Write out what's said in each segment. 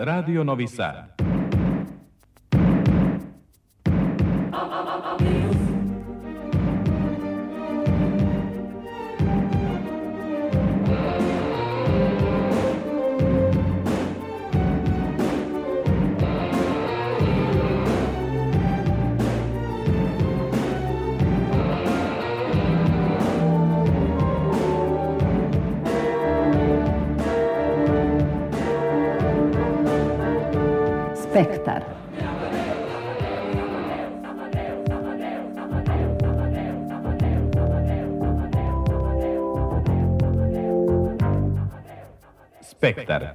Radio Novi Sad. Spektar. Spektar.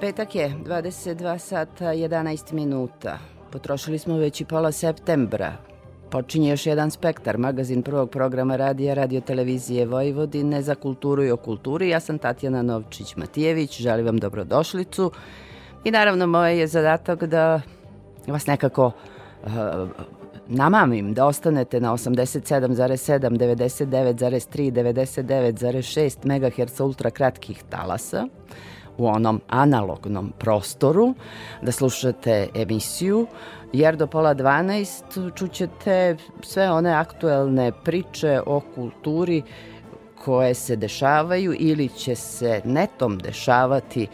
Petak je 22 sata 11 minuta. Potrošili smo već i pola septembra. Počinje još jedan spektar, magazin prvog programa radija Radio Televizije Vojvodine za kulturu i o kulturi. Ja sam Tatjana Novčić-Matijević, želim vam dobrodošlicu. I naravno, moj je zadatak da vas nekako uh, namamim, da ostanete na 87,7, 99,3, 99,6 MHz ultra kratkih talasa u onom analognom prostoru, da slušate emisiju, jer do pola 12 čućete sve one aktuelne priče o kulturi koje se dešavaju ili će se netom dešavati e,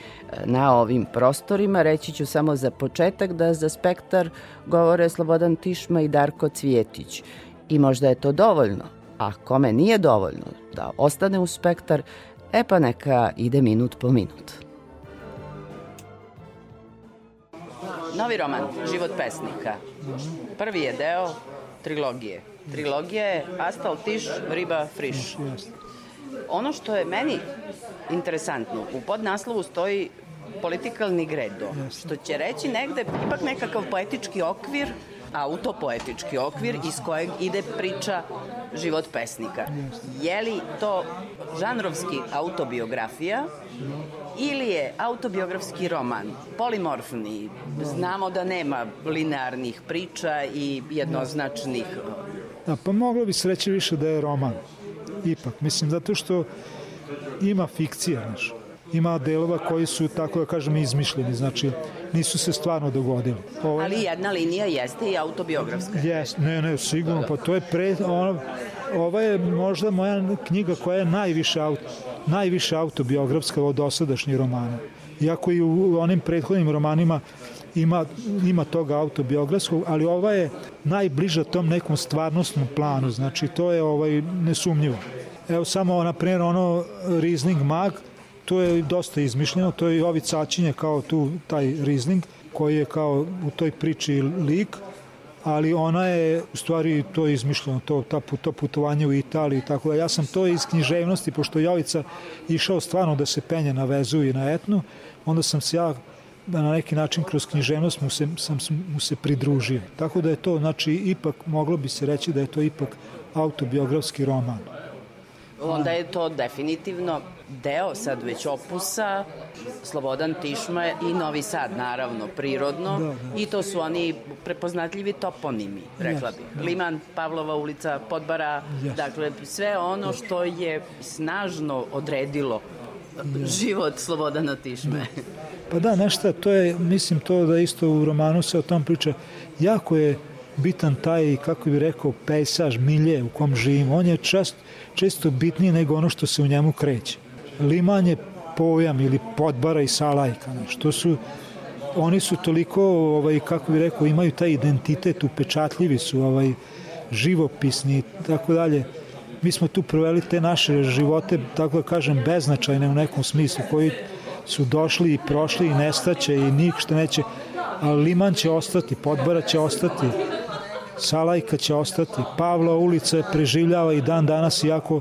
na ovim prostorima. Reći ću samo za početak da za spektar govore Slobodan Tišma i Darko Cvjetić. I možda je to dovoljno, a kome nije dovoljno da ostane u spektar, e pa neka ide minut po minut. Novi roman, Život pesnika. Prvi je deo trilogije. Trilogija je Astal Tiš, Riba Friš. Ono što je meni interesantno, u podnaslovu stoji political nigredo, što će reći negde ipak nekakav poetički okvir, autopoetički okvir iz kojeg ide priča život pesnika. Je li to žanrovski autobiografija ili je autobiografski roman polimorfni, znamo da nema linearnih priča i jednoznačnih... Da, pa moglo bi se reći više da je roman. Ipak, mislim, zato što ima fikcija, znaš. Ima delova koji su, tako da kažem, izmišljeni, znači nisu se stvarno dogodili. Ovo, Ali jedna linija jeste i autobiografska. Jeste, ne, ne, sigurno, pa to je pre, ono, ova je možda moja knjiga koja je najviše, auto, najviše autobiografska od dosadašnjih romana. Iako i u onim prethodnim romanima ima, ima toga autobiografskog, ali ova je najbliža tom nekom stvarnostnom planu, znači to je ovaj nesumnjivo. Evo samo, na primjer, ono Riesling Mag, to je dosta izmišljeno, to je i ovi cačinje kao tu, taj Riesling, koji je kao u toj priči lik, ali ona je u stvari to je izmišljeno, to, ta, to putovanje u Italiji, tako da ja sam to iz književnosti, pošto Jovica išao stvarno da se penje na vezu i na etnu, onda sam se ja na neki način kroz književnost mu se, sam mu se pridružio. Tako da je to, znači, ipak, moglo bi se reći da je to ipak autobiografski roman. Onda je to definitivno deo sad već opusa Slobodan Tišma i Novi Sad naravno prirodno da, da. i to su oni prepoznatljivi toponimi rekla bih. Liman, Pavlova ulica, Podbara, yes. dakle sve ono što je snažno odredilo život Slobodana Tišme. Da. Pa da, nešto, to je, mislim to da isto u romanu se o tom priča, jako je bitan taj, kako bi rekao, pejsaž, milje u kom živimo. On je čast, često bitniji nego ono što se u njemu kreće. Liman je pojam ili podbara i salajka, što su oni su toliko, ovaj, kako bi rekao, imaju taj identitet, upečatljivi su, ovaj, živopisni i tako dalje. Mi smo tu proveli te naše živote, tako da kažem, beznačajne u nekom smislu, koji su došli i prošli i nestaće i ništa neće, ali Liman će ostati, Podbara će ostati, Salajka će ostati, Pavla ulica preživljava i dan danas, iako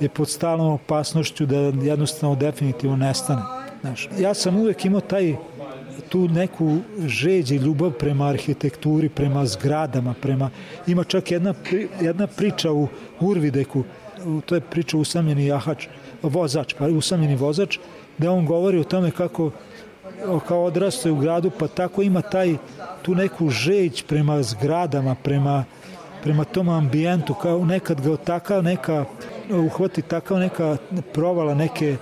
je pod stalnom opasnošću da jednostavno definitivno nestane. Znaš, ja sam uvek imao taj tu neku žeđ i ljubav prema arhitekturi, prema zgradama, prema... Ima čak jedna, jedna priča u Urvideku, to je priča usamljeni jahač, vozač, pa usamljeni vozač, da on govori o tome kako kao odrastao u gradu, pa tako ima taj tu neku žeć prema zgradama, prema, prema tom ambijentu, kao nekad ga takav neka, uhvati takav neka provala neke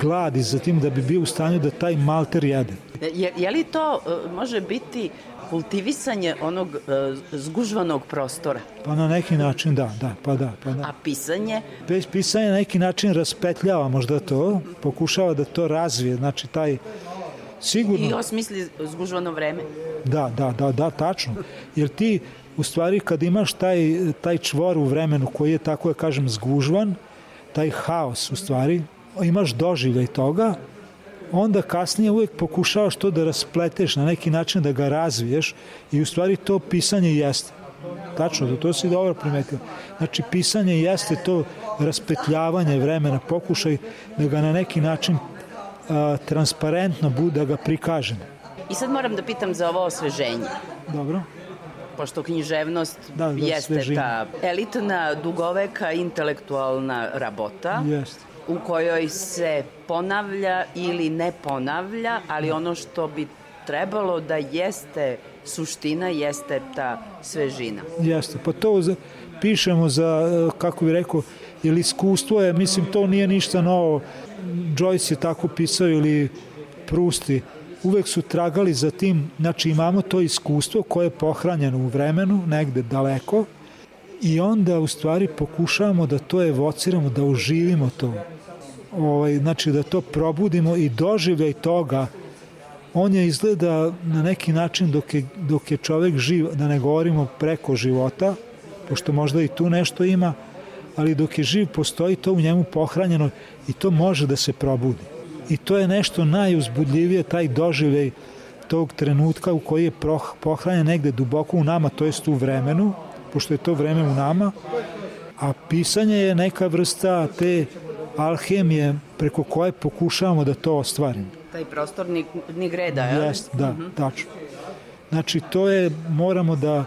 gladi za tim da bi bio u stanju da taj malter jede. Je, je li to e, može biti kultivisanje onog e, zgužvanog prostora? Pa na neki način da, da, pa da, pa da. A pisanje? Bez pisanje na neki način raspetljava možda to, pokušava da to razvije, znači taj sigurno... I osmisli zgužvano vreme? Da, da, da, da, tačno. Jer ti u stvari kad imaš taj, taj čvor u vremenu koji je tako da kažem zgužvan, taj haos u stvari, imaš doživljaj toga, onda kasnije uvek pokušavaš to da raspleteš na neki način da ga razviješ i u stvari to pisanje jeste. Tačno, da to si dobro primetio. Znači, pisanje jeste to raspetljavanje vremena, pokušaj da ga na neki način a, transparentno bude, da ga prikažem. I sad moram da pitam za ovo osveženje. Dobro. Pošto književnost da, da, jeste svežina. ta elitna, dugoveka, intelektualna rabota. Jeste u kojoj se ponavlja ili ne ponavlja, ali ono što bi trebalo da jeste suština, jeste ta svežina. Jeste, pa to za, pišemo za, kako bi rekao, ili iskustvo je, mislim, to nije ništa novo. Joyce je tako pisao ili Prusti. Uvek su tragali za tim, znači imamo to iskustvo koje je pohranjeno u vremenu, negde daleko, i onda u stvari pokušavamo da to evociramo, da oživimo to ovaj, znači da to probudimo i doživljaj toga on je izgleda na neki način dok je, dok je čovek živ, da ne govorimo preko života, pošto možda i tu nešto ima, ali dok je živ postoji to u njemu pohranjeno i to može da se probudi. I to je nešto najuzbudljivije, taj doživljaj tog trenutka u koji je pohranjen negde duboko u nama, to jest u vremenu, pošto je to vreme u nama, a pisanje je neka vrsta te alhemije preko koje pokušavamo da to ostvarimo. Taj prostor ni, ni greda, je li? Jest, da, mhm. -huh. tačno. Znači, to je, moramo da,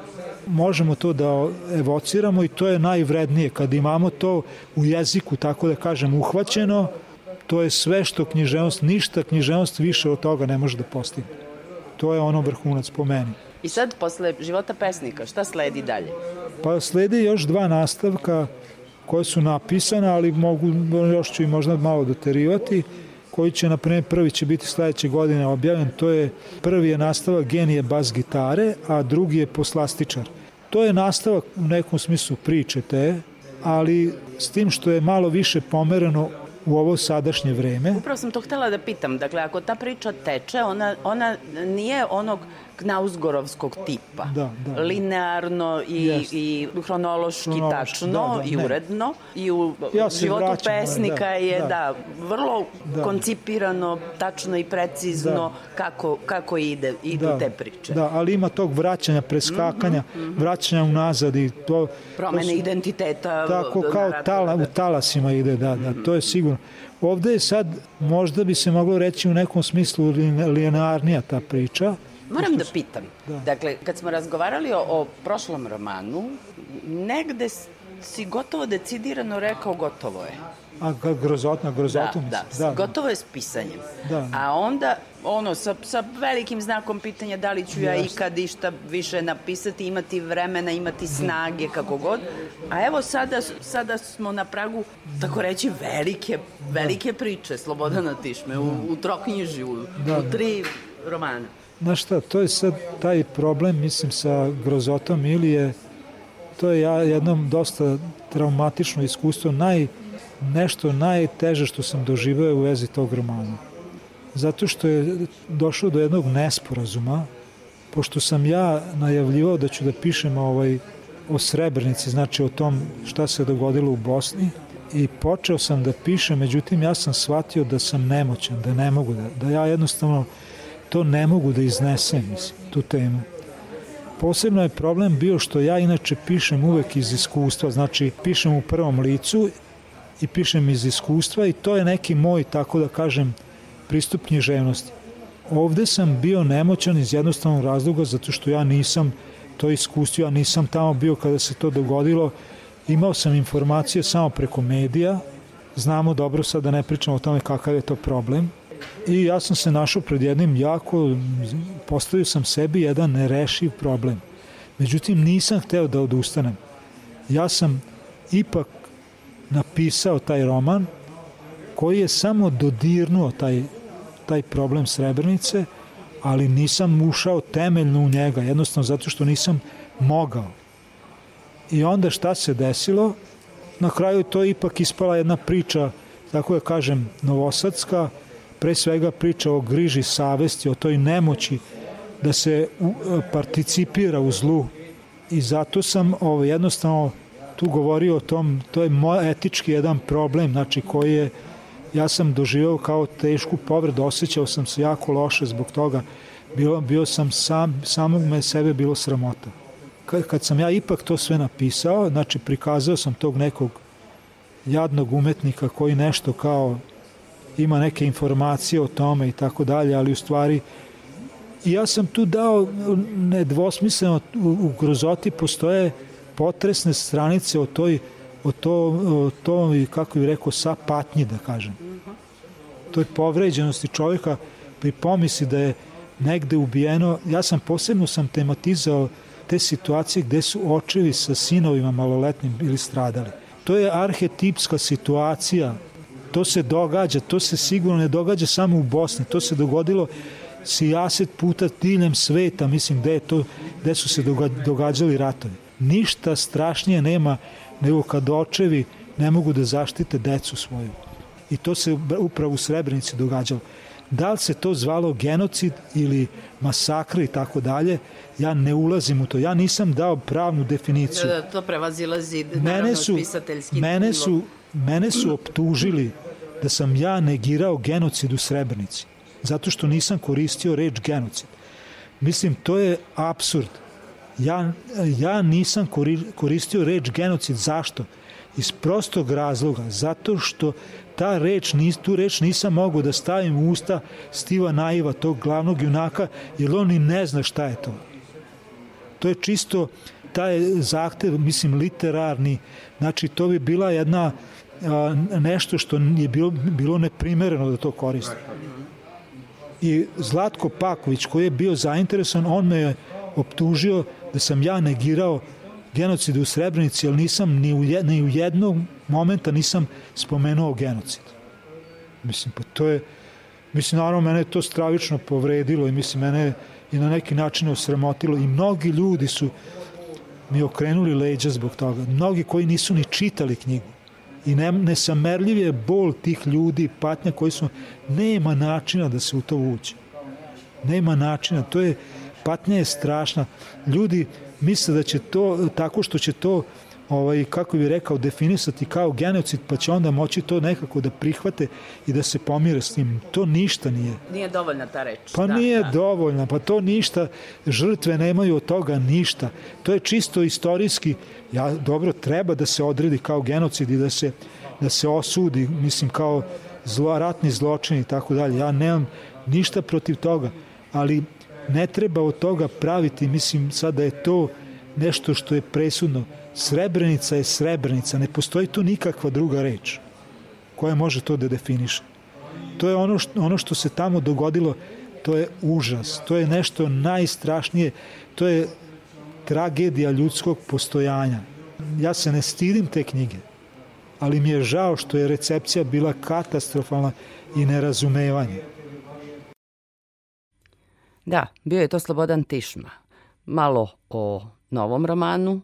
možemo to da evociramo i to je najvrednije. Kad imamo to u jeziku, tako da kažem, uhvaćeno, to je sve što književnost, ništa književnost više od toga ne može da postigne. To je ono vrhunac po meni. I sad, posle života pesnika, šta sledi dalje? Pa sledi još dva nastavka koje su napisane, ali mogu, još ću i možda malo doterivati, koji će, na primjer, prvi će biti sledeće godine objavljen, to je, prvi je nastavak genije bas gitare, a drugi je poslastičar. To je nastavak u nekom smislu priče te, ali s tim što je malo više pomereno u ovo sadašnje vreme. Upravo sam to htela da pitam. Dakle, ako ta priča teče, ona, ona nije onog knausgorovskog tipa. Da, da. Linearno i, yes. i hronološki Hronološki, tačno da, da, i uredno. Ne. I u ja životu vraćam, pesnika da, je, da, da vrlo da. koncipirano, tačno i precizno da. kako, kako ide, idu da, te priče. Da, ali ima tog vraćanja, preskakanja, mm -hmm, vraćanja unazad i to... Promene to su, identiteta. Tako, kao tala, u talasima ide, da, da, to je sigurno. Ovde je sad, možda bi se moglo reći u nekom smislu linearnija ta priča, Moram da pitam. Da. Dakle, kad smo razgovarali o, o prošlom romanu, negde si gotovo decidirano rekao gotovo je. A grozotna, grozotna da, da, da, gotovo je s pisanjem. Da. A onda, ono, sa, sa velikim znakom pitanja da li ću ja Jasne. ikad išta više napisati, imati vremena, imati snage, kako god. A evo sada, sada smo na pragu, tako reći, velike, velike priče Slobodana Tišme u, u troknjiži, u, da, u tri romana. Znaš šta, to je sad taj problem, mislim, sa grozotom Ilije, to je ja jednom dosta traumatično iskustvo, naj, nešto najteže što sam doživao u vezi tog romana. Zato što je došlo do jednog nesporazuma, pošto sam ja najavljivao da ću da pišem ovaj, o Srebrnici, znači o tom šta se dogodilo u Bosni, i počeo sam da pišem, međutim ja sam shvatio da sam nemoćan, da ne mogu, da, da ja jednostavno to ne mogu da iznesem, mislim, tu temu. Posebno je problem bio što ja inače pišem uvek iz iskustva, znači pišem u prvom licu i pišem iz iskustva i to je neki moj, tako da kažem, pristup književnosti. Ovde sam bio nemoćan iz jednostavnog razloga zato što ja nisam to iskustio, ja nisam tamo bio kada se to dogodilo, imao sam informacije samo preko medija, znamo dobro sad da ne pričamo o tome kakav je to problem, I ja sam se našao pred jednim jako, postavio sam sebi jedan nerešiv problem. Međutim, nisam hteo da odustanem. Ja sam ipak napisao taj roman koji je samo dodirnuo taj, taj problem Srebrnice, ali nisam ušao temeljno u njega, jednostavno zato što nisam mogao. I onda šta se desilo? Na kraju to ipak ispala jedna priča, tako da kažem, novosadska, pre svega priča o griži savesti, o toj nemoći da se participira u zlu i zato sam ovo, jednostavno tu govorio o tom, to je moj etički jedan problem, znači koji je, ja sam doživao kao tešku povredu, osjećao sam se jako loše zbog toga, bio, bio sam sam, samog me sebe bilo sramota. Kad, sam ja ipak to sve napisao, znači prikazao sam tog nekog jadnog umetnika koji nešto kao ima neke informacije o tome i tako dalje, ali u stvari ja sam tu dao nedvosmisleno u, u grozoti postoje potresne stranice o toj o to, o to kako bih rekao, sa patnji, da kažem. To je povređenosti čovjeka pri pomisli da je negde ubijeno. Ja sam posebno sam tematizao te situacije gde su očevi sa sinovima maloletnim bili stradali. To je arhetipska situacija. To se događa, to se sigurno ne događa samo u Bosni. To se dogodilo sijaset puta diljem sveta, mislim, gde, je to, gde su se događali ratovi. Ništa strašnije nema nego kad očevi ne mogu da zaštite decu svoju. I to se upravo u Srebrenici događalo. Da li se to zvalo genocid ili masakr i tako dalje, ja ne ulazim u to. Ja nisam dao pravnu definiciju. Da, da to prevazilazi mene su, pisateljski mene su, mene su optužili da sam ja negirao genocid u Srebrenici. Zato što nisam koristio reč genocid. Mislim, to je absurd. Ja, ja nisam koristio reč genocid. Zašto? Iz prostog razloga. Zato što ta reč, tu reč nisam mogao da stavim u usta Stiva Naiva, tog glavnog junaka, jer on i ne zna šta je to. To je čisto taj zahtev, mislim, literarni, znači to bi bila jedna a, nešto što je bilo, bilo neprimereno da to koriste. I Zlatko Paković, koji je bio zainteresan, on me je optužio da sam ja negirao genocid u Srebrenici, ali nisam ni u, jed, ni u jednog momenta nisam spomenuo genocid. Mislim, pa to je, mislim, naravno, mene je to stravično povredilo i mislim, mene i na neki način osramotilo i mnogi ljudi su mi okrenuli leđa zbog toga. Mnogi koji nisu ni čitali knjigu. I ne, nesamerljiv je bol tih ljudi, patnja koji su, nema načina da se u to uđe. Nema načina, to je, patnja je strašna. Ljudi misle da će to, tako što će to ovaj, kako bi rekao, definisati kao genocid, pa će onda moći to nekako da prihvate i da se pomire s tim. To ništa nije. Nije dovoljna ta reč. Pa da, nije da. dovoljna, pa to ništa, žrtve nemaju od toga ništa. To je čisto istorijski, ja, dobro, treba da se odredi kao genocid i da se, da se osudi, mislim, kao zlo, ratni zločin i tako dalje. Ja nemam ništa protiv toga, ali ne treba od toga praviti, mislim, sada da je to nešto što je presudno Srebrenica je Srebrenica, ne postoji tu nikakva druga reč koja može to da definiše. To je ono što, ono što se tamo dogodilo, to je užas, to je nešto najstrašnije, to je tragedija ljudskog postojanja. Ja se ne stidim te knjige, ali mi je žao što je recepcija bila katastrofalna i nerazumevanje. Da, bio je to Slobodan Tišma. Malo o novom romanu,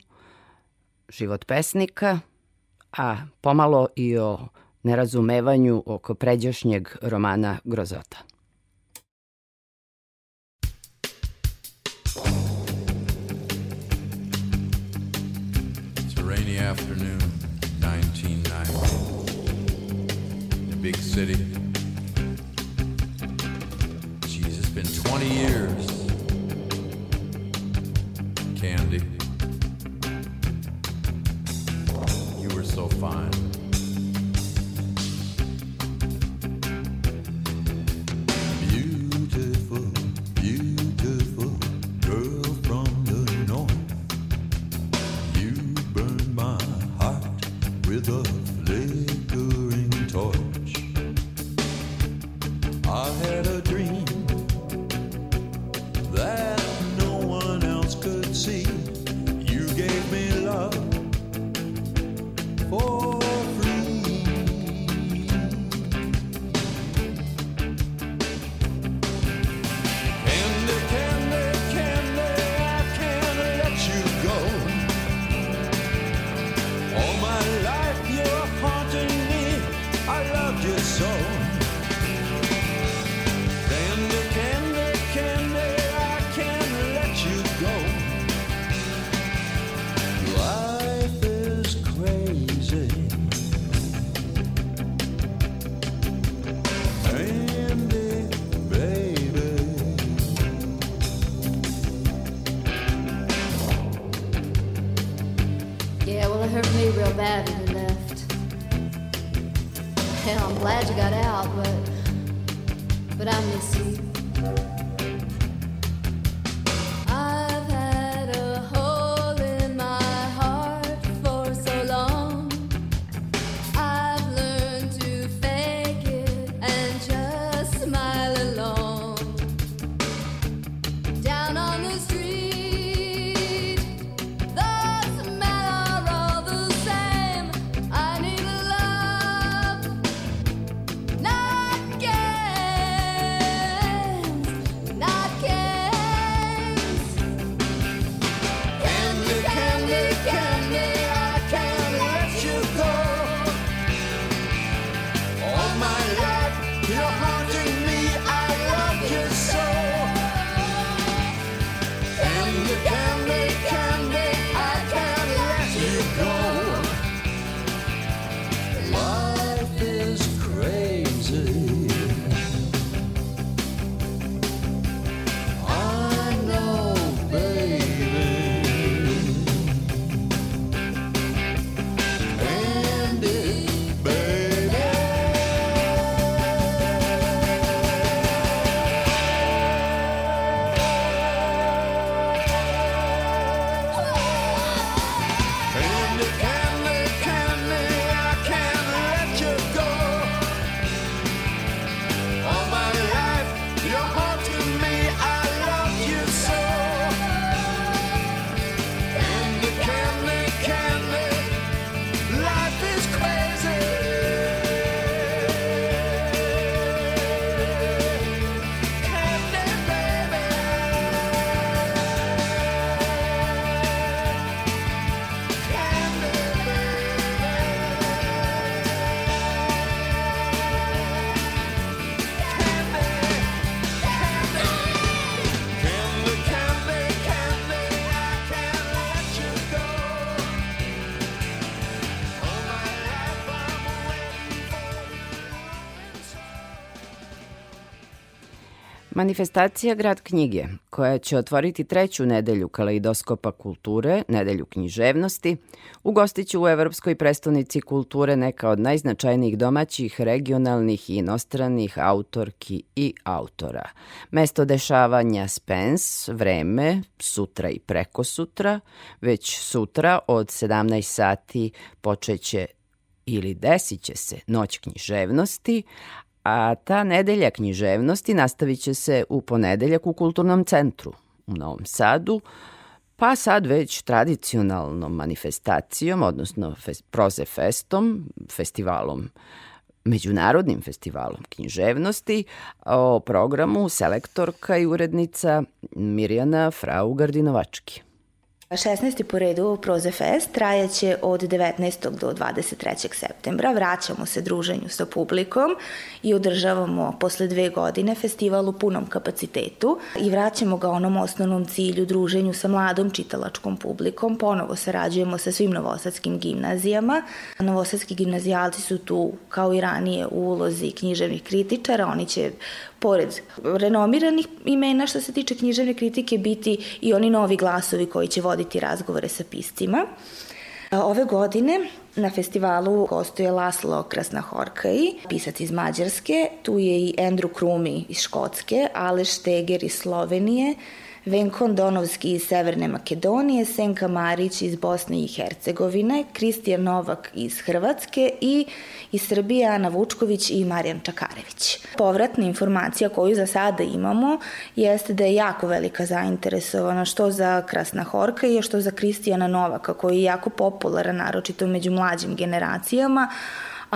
život pesnika, a pomalo i o nerazumevanju oko pređašnjeg romana Grozota. It's a rainy afternoon, 1990. In a big city. Been 20 years. Candy. You were so fine. Yeah, well, it hurt me real bad when you left. Hell, I'm glad you got out, but but I miss you. Manifestacija Grad knjige, koja će otvoriti treću nedelju kaleidoskopa kulture, nedelju književnosti, ugostit će u Evropskoj prestonici kulture neka od najznačajnijih domaćih, regionalnih i inostranih autorki i autora. Mesto dešavanja Spens, vreme, sutra i preko sutra, već sutra od 17 sati počeće ili desit će se Noć književnosti, a ta nedelja književnosti nastavit će se u ponedeljak u Kulturnom centru u Novom Sadu, pa sad već tradicionalnom manifestacijom, odnosno Proze Festom, festivalom Međunarodnim festivalom književnosti, o programu selektorka i urednica Mirjana Frau Gardinovački. 16. po redu Proze Fest trajaće od 19. do 23. septembra. Vraćamo se druženju sa publikom i održavamo posle dve godine festival u punom kapacitetu i vraćamo ga onom osnovnom cilju druženju sa mladom čitalačkom publikom. Ponovo sarađujemo sa svim novosadskim gimnazijama. Novosadski gimnazijalci su tu kao i ranije u ulozi književnih kritičara. Oni će pored renomiranih imena što se tiče književne kritike biti i oni novi glasovi koji će voditi razgovore sa piscima. Ove godine na festivalu gostuje Laslo Krasnahorkaj, pisac iz Mađarske, tu je i Andrew Krumi iz Škotske, Aleš Teger iz Slovenije, Venkon Donovski iz Severne Makedonije, Senka Marić iz Bosne i Hercegovine, Kristijan Novak iz Hrvatske i iz Srbije Ana Vučković i Marijan Čakarević. Povratna informacija koju za sada imamo jeste da je jako velika zainteresovana što za Krasna Horka i što za Kristijana Novaka koji je jako popularan naročito među mlađim generacijama,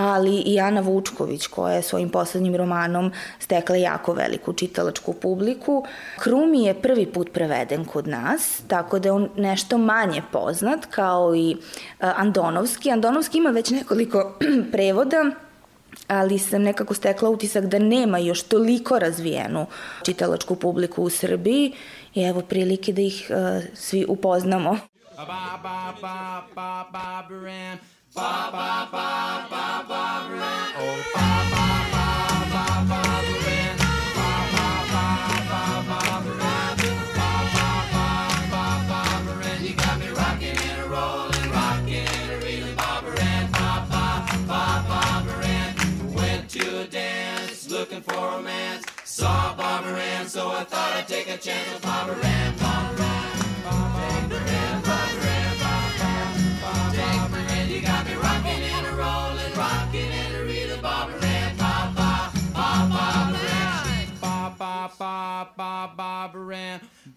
ali i Ana Vučković koja je svojim poslednjim romanom stekla jako veliku čitalačku publiku. Krumi je prvi put preveden kod nas, tako da je on nešto manje poznat kao i Andonovski. Andonovski ima već nekoliko prevoda, ali sam nekako stekla utisak da nema još toliko razvijenu čitalačku publiku u Srbiji i evo prilike da ih uh, svi upoznamo. Ba ba ba ba ba baran. Ba ba ba ba ba ran. Oh ba ba ba ba ba ran. Ba ba ba ba ba ran. Ba ba ba ba ba ran. You got me rocking and rolling, rocking and reeling, ba. Ba ba ba ba ran. Went to a dance, looking for romance. Saw Barbara Ann, so I thought I'd take a chance with Barbara Ann. Barbara Ann.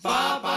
Ann, ba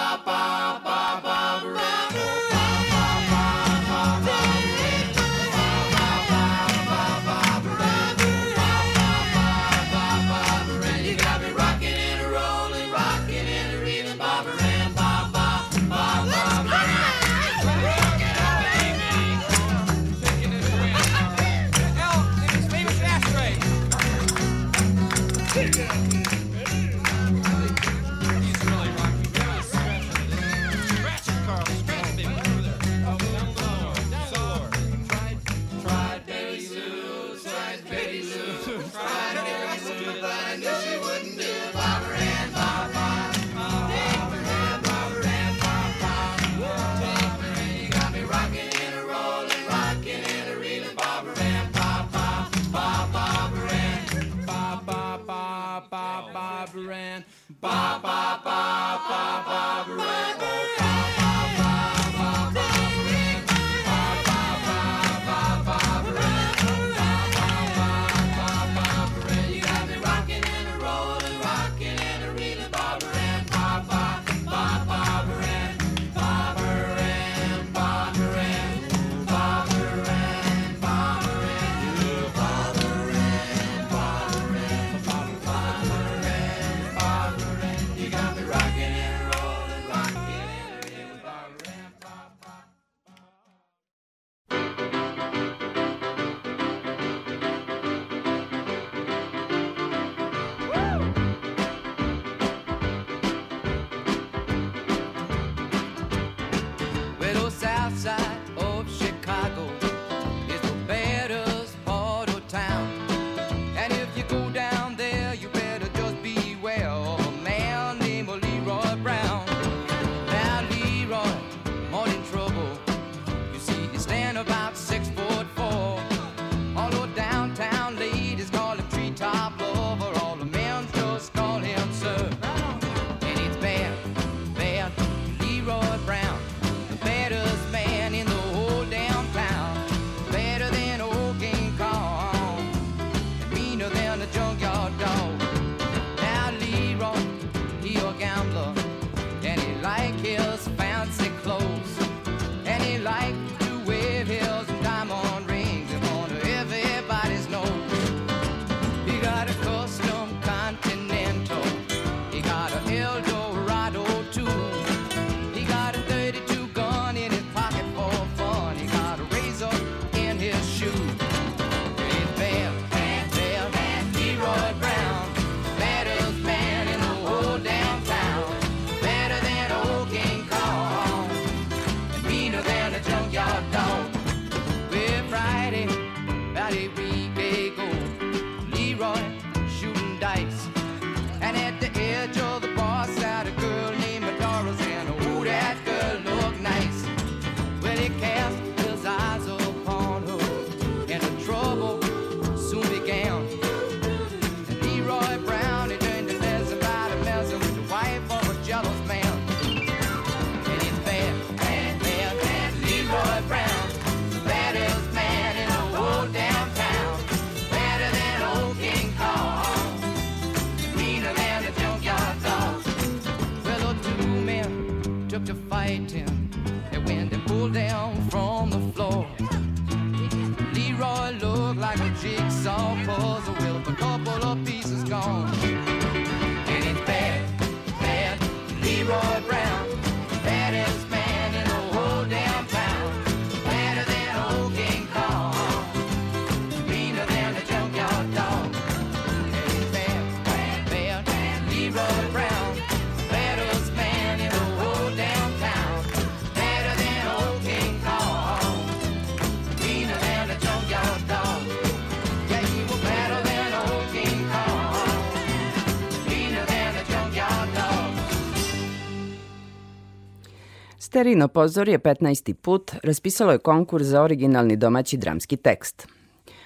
Sterino pozorje 15. put raspisalo je konkurs za originalni domaći dramski tekst.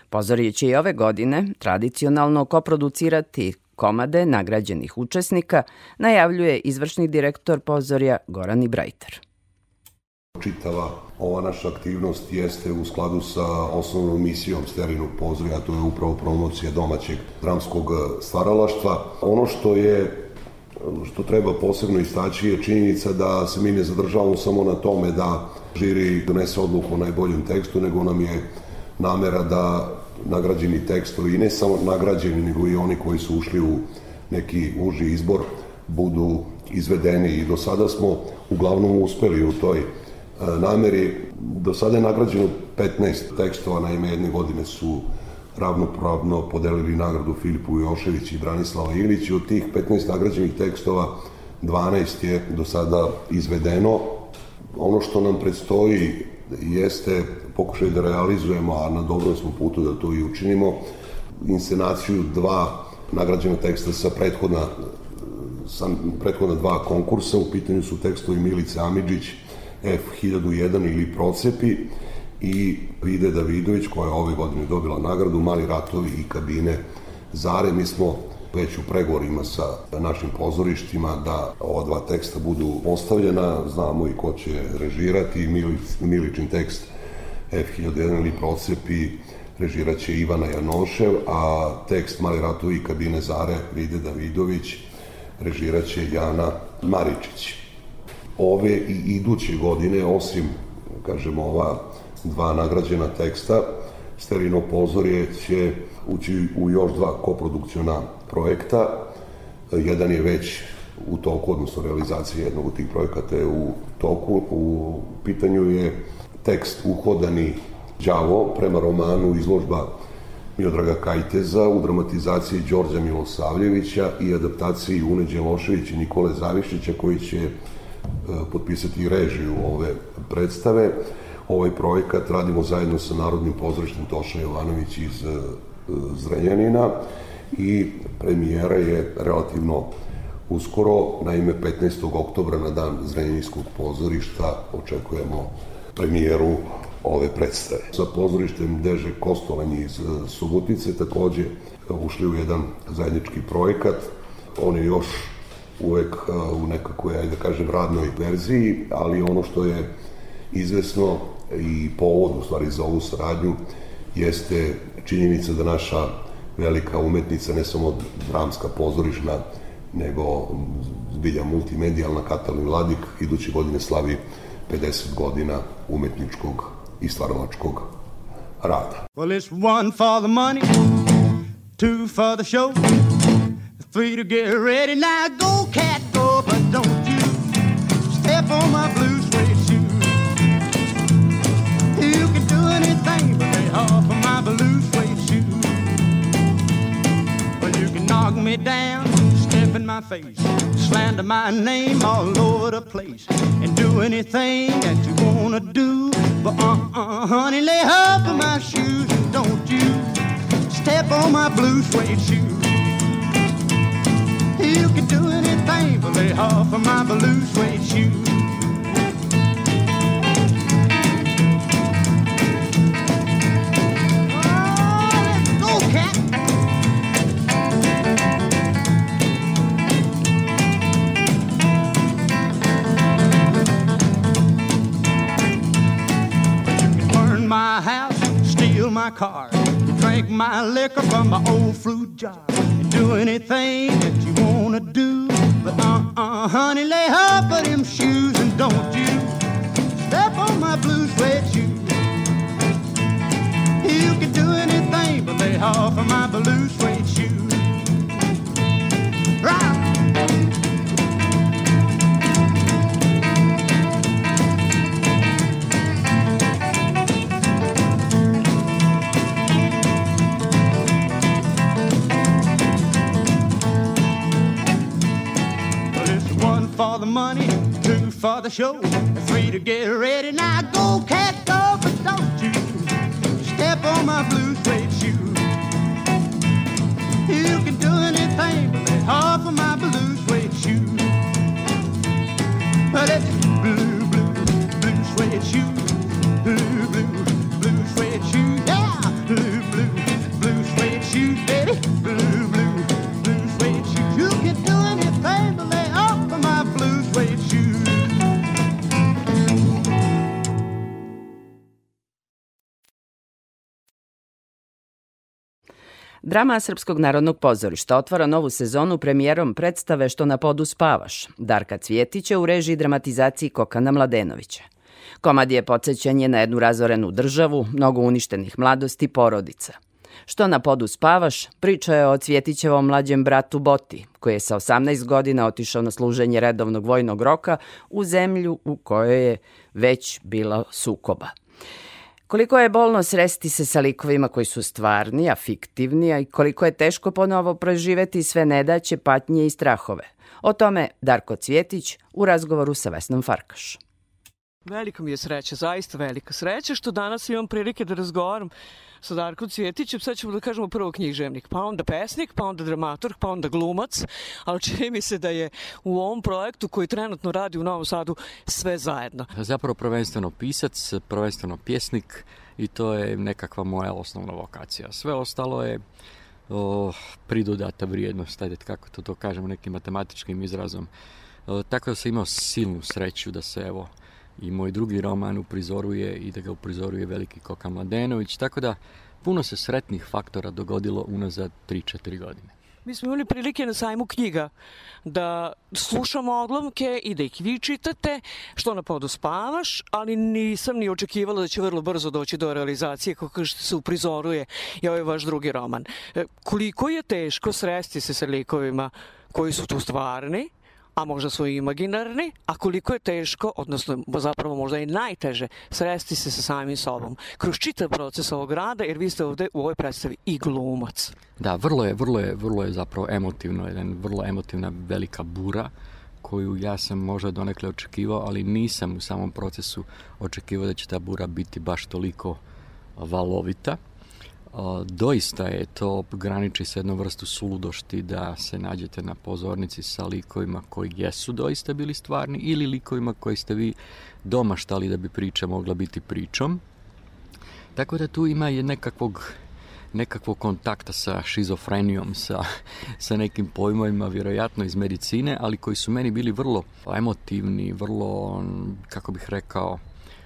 Pozorje će i ove godine tradicionalno koproducirati komade nagrađenih učesnika, najavljuje izvršni direktor pozorja Goran Ibrajter. Čitava ova naša aktivnost jeste u skladu sa osnovnom misijom Sterinog pozorja, to je upravo promocija domaćeg dramskog stvaralaštva. Ono što je što treba posebno istaći je činjenica da se mi ne zadržavamo samo na tome da žiri donese odluku o najboljem tekstu, nego nam je namera da nagrađeni tekstovi, i ne samo nagrađeni, nego i oni koji su ušli u neki uži izbor, budu izvedeni i do sada smo uglavnom uspeli u toj nameri. Do sada je nagrađeno 15 tekstova, naime jedne godine su ravnopravno podelili nagradu Filipu Jošević i Branislava Ilić i od tih 15 nagrađenih tekstova 12 je do sada izvedeno. Ono što nam predstoji jeste pokušaj da realizujemo, a na dobrom smo putu da to i učinimo, inscenaciju dva nagrađena teksta sa prethodna sa prethodna dva konkursa. U pitanju su tekstovi Milice Amidžić, F1001 ili Procepi i Vide Davidović koja je ove godine dobila nagradu Mali ratovi i kabine Zare. Mi smo već u pregovorima sa našim pozorištima da ova dva teksta budu postavljena, znamo i ko će režirati, Milic, Miličin tekst F1001 ili Procepi režiraće Ivana Janošev, a tekst Mali ratovi i kabine Zare Vide Davidović režiraće Jana Maričić. Ove i iduće godine, osim, kažemo, ova dva nagrađena teksta, Sterino pozorje će ući u još dva koprodukciona projekta. Jedan je već u toku, odnosno realizacija jednog od tih projekata je u toku. U pitanju je tekst Uhodani đavo prema romanu izložba Miodraga Kajteza u dramatizaciji Đorđa Milosavljevića i adaptaciji Une Đeloševića i Nikole Zavišića koji će e, potpisati režiju ove predstave. Ovaj projekat radimo zajedno sa Narodnim pozorištem Toša Jovanović iz e, Zrenjanina i premijera je relativno uskoro, naime 15. oktobra na dan Zrenjaninskog pozorišta očekujemo premijeru ove predstave. Sa pozorištem Deže Kostolanj iz e, Subotice takođe ušli u jedan zajednički projekat. On je još uvek e, u nekakvoj, ajde da kažem, radnoj verziji, ali ono što je izvesno i povod u stvari za ovu saradnju jeste činjenica da naša velika umetnica, ne samo dramska pozorišna, nego zbilja multimedijalna Katalin Vladik, iduće godine slavi 50 godina umetničkog i stvaralačkog rada. Well, it's one for the money, two for the show, three to get ready. Now go, cat, go, but don't you step on my blue me down, step in my face, slander my name all over the place, and do anything that you wanna do. But uh-uh, honey, lay off of my shoes and don't you step on my blue suede shoe. You can do anything but lay off of my blue suede shoe. My car, drink my liquor from my old fruit jar, do anything that you wanna do. But uh-uh, honey, lay off of them shoes and don't you step on my blue suede shoes. You can do anything but lay off of my blue suede shoes. Right. For the money, two for the show, three to get ready. Now go, cat, go, but don't you step on my blue suede shoe. You can do anything but lay off of my blue suede shoe. But it's blue, blue, blue suede shoe. Blue, blue Drama Srpskog narodnog pozorišta otvara novu sezonu premijerom predstave Što na podu spavaš, Darka Cvjetića u režiji dramatizaciji Kokana Mladenovića. Komad je podsjećanje na jednu razorenu državu, mnogo uništenih mladosti i porodica. Što na podu spavaš, priča je o Cvjetićevom mlađem bratu Boti, koji je sa 18 godina otišao na služenje redovnog vojnog roka u zemlju u kojoj je već bila sukoba. Koliko je bolno sresti se sa likovima koji su stvarni, a fiktivni, a i koliko je teško ponovo proživeti sve nedaće, patnje i strahove. O tome Darko Cvjetić u razgovoru sa Vesnom Farkaš. Velika mi je sreća, zaista velika sreća što danas imam prilike da razgovaram sa Darkom Cvjetićem, sad ćemo da kažemo prvo književnik, pa onda pesnik, pa onda dramaturg, pa onda glumac, ali čini mi se da je u ovom projektu koji trenutno radi u Novom Sadu sve zajedno. Zapravo prvenstveno pisac, prvenstveno pjesnik i to je nekakva moja osnovna vokacija. Sve ostalo je o, pridodata vrijednost, ajde kako to, to kažemo nekim matematičkim izrazom. O, tako da sam imao silnu sreću da se evo i moj drugi roman uprizoruje i da ga uprizoruje veliki Koka Mladenović, tako da puno se sretnih faktora dogodilo unazad 3-4 godine. Mi smo imali prilike na sajmu knjiga da slušamo odlomke i da ih vi čitate, što na podu spavaš, ali nisam ni očekivala da će vrlo brzo doći do realizacije kako se uprizoruje i ovaj vaš drugi roman. E, Koliko je teško sresti se sa likovima koji su tu stvarni, a možda su i imaginarni, a koliko je teško, odnosno zapravo možda i najteže, sresti se sa samim sobom. Kroz čitav proces ovog rada, jer vi ste ovde u ovoj predstavi i glumac. Da, vrlo je, vrlo je, vrlo je zapravo emotivno, jedan vrlo emotivna velika bura koju ja sam možda donekle očekivao, ali nisam u samom procesu očekivao da će ta bura biti baš toliko valovita. Doista je to graniči sa jednom vrstu suludošti da se nađete na pozornici sa likovima koji jesu doista bili stvarni ili likovima koji ste vi domaštali da bi priča mogla biti pričom. Tako da tu ima je nekakvog nekakvog kontakta sa šizofrenijom, sa, sa nekim pojmovima, vjerojatno iz medicine, ali koji su meni bili vrlo emotivni, vrlo, kako bih rekao,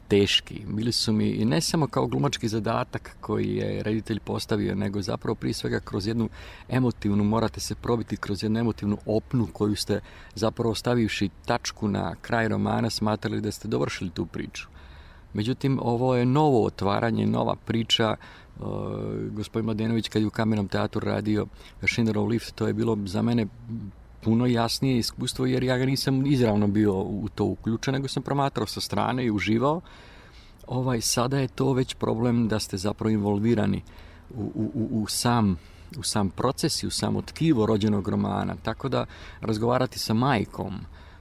teški. Bili su mi i ne samo kao glumački zadatak koji je reditelj postavio, nego zapravo prije svega kroz jednu emotivnu, morate se probiti kroz jednu emotivnu opnu koju ste zapravo stavivši tačku na kraj romana smatrali da ste dovršili tu priču. Međutim, ovo je novo otvaranje, nova priča. Uh, gospodin Mladenović kad je u kamernom teatru radio Schindlerov lift, to je bilo za mene puno jasnije iskustvo jer ja ga nisam izravno bio u to uključen, nego sam promatrao sa strane i uživao. Ovaj, sada je to već problem da ste zapravo involvirani u, u, u, sam u sam proces i u samo tkivo rođenog romana. Tako da razgovarati sa majkom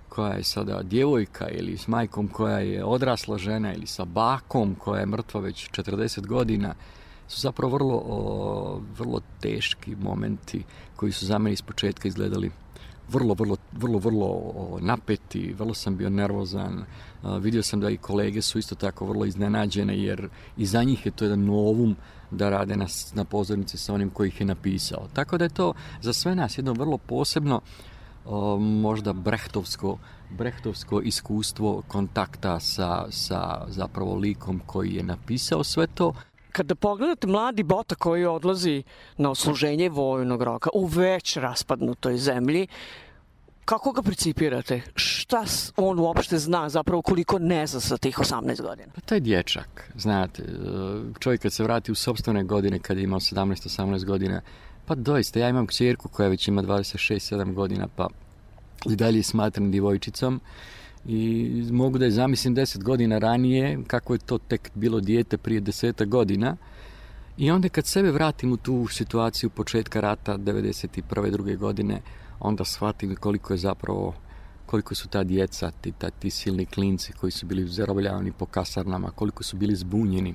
koja je sada djevojka ili s majkom koja je odrasla žena ili sa bakom koja je mrtva već 40 godina su zapravo vrlo, o, vrlo teški momenti koji su za mene iz početka izgledali vrlo, vrlo, vrlo, vrlo o, napeti, vrlo sam bio nervozan. Vidio sam da i kolege su isto tako vrlo iznenađene, jer i za njih je to jedan novum da rade na, na pozornici sa onim koji ih je napisao. Tako da je to za sve nas jedno vrlo posebno možda brehtovsko, brehtovsko iskustvo kontakta sa, sa zapravo likom koji je napisao sve to, Kada pogledate mladi bota koji odlazi na osluženje vojnog roka u već raspadnutoj zemlji, kako ga principirate? Šta on uopšte zna, zapravo koliko ne zna sa tih 18 godina? Pa taj dječak, znate, čovjek kad se vrati u sobstvene godine, kad je imao 17-18 godina, pa doista, ja imam kćerku koja već ima 26-7 godina, pa i dalje smatram divojčicom i mogu da je zamislim 10 godina ranije, kako je to tek bilo dijete prije deseta godina, I onda kad sebe vratim u tu situaciju početka rata 91. druge godine, onda shvatim koliko je zapravo koliko su ta djeca, ti, ta, ti silni klinci koji su bili zarobljavani po kasarnama, koliko su bili zbunjeni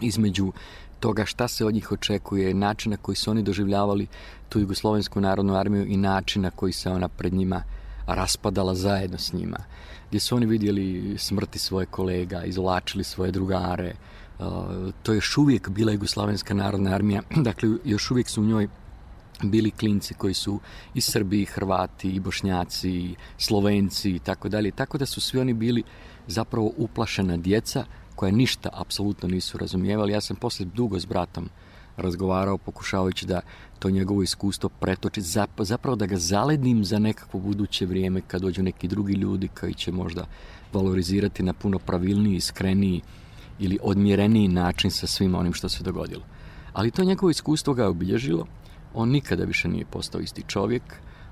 između toga šta se od njih očekuje, načina koji su oni doživljavali tu Jugoslovensku narodnu armiju i načina koji se ona pred njima raspadala zajedno s njima. Gdje su oni vidjeli smrti svoje kolega, izvlačili svoje drugare. To je još uvijek bila Jugoslavenska narodna armija, dakle još uvijek su u njoj bili klinci koji su i Srbi, i Hrvati, i Bošnjaci, i Slovenci i tako dalje. Tako da su svi oni bili zapravo uplašena djeca koja ništa apsolutno nisu razumijevali. Ja sam posle dugo s bratom razgovarao pokušavajući da to njegovo iskustvo pretoči, zap- zapravo da ga zaledim za nekakvo buduće vrijeme kad dođu neki drugi ljudi koji će možda valorizirati na puno pravilniji, iskreniji ili odmjereniji način sa svim onim što se dogodilo. Ali to njegovo iskustvo ga je obilježilo, on nikada više nije postao isti čovjek,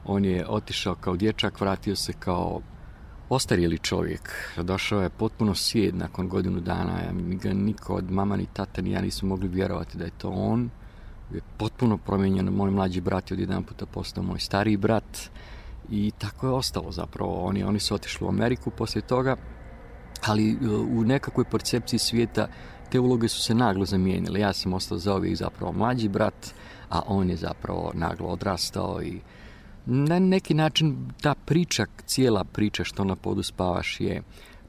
on je otišao kao dječak, vratio se kao ostarjeli čovjek. Došao je potpuno sjed nakon godinu dana, ga niko od mama ni tata ni ja nisu mogli vjerovati da je to on. Je potpuno promijenjen, moj mlađi brat je odjedan puta postao moj stariji brat i tako je ostalo zapravo. Oni, oni su otišli u Ameriku poslije toga, ali e, u nekakvoj percepciji svijeta te uloge su se naglo zamijenile. Ja sam ostao za uvijek zapravo mlađi brat, a on je zapravo naglo odrastao i na neki način ta priča, cijela priča što na podu spavaš je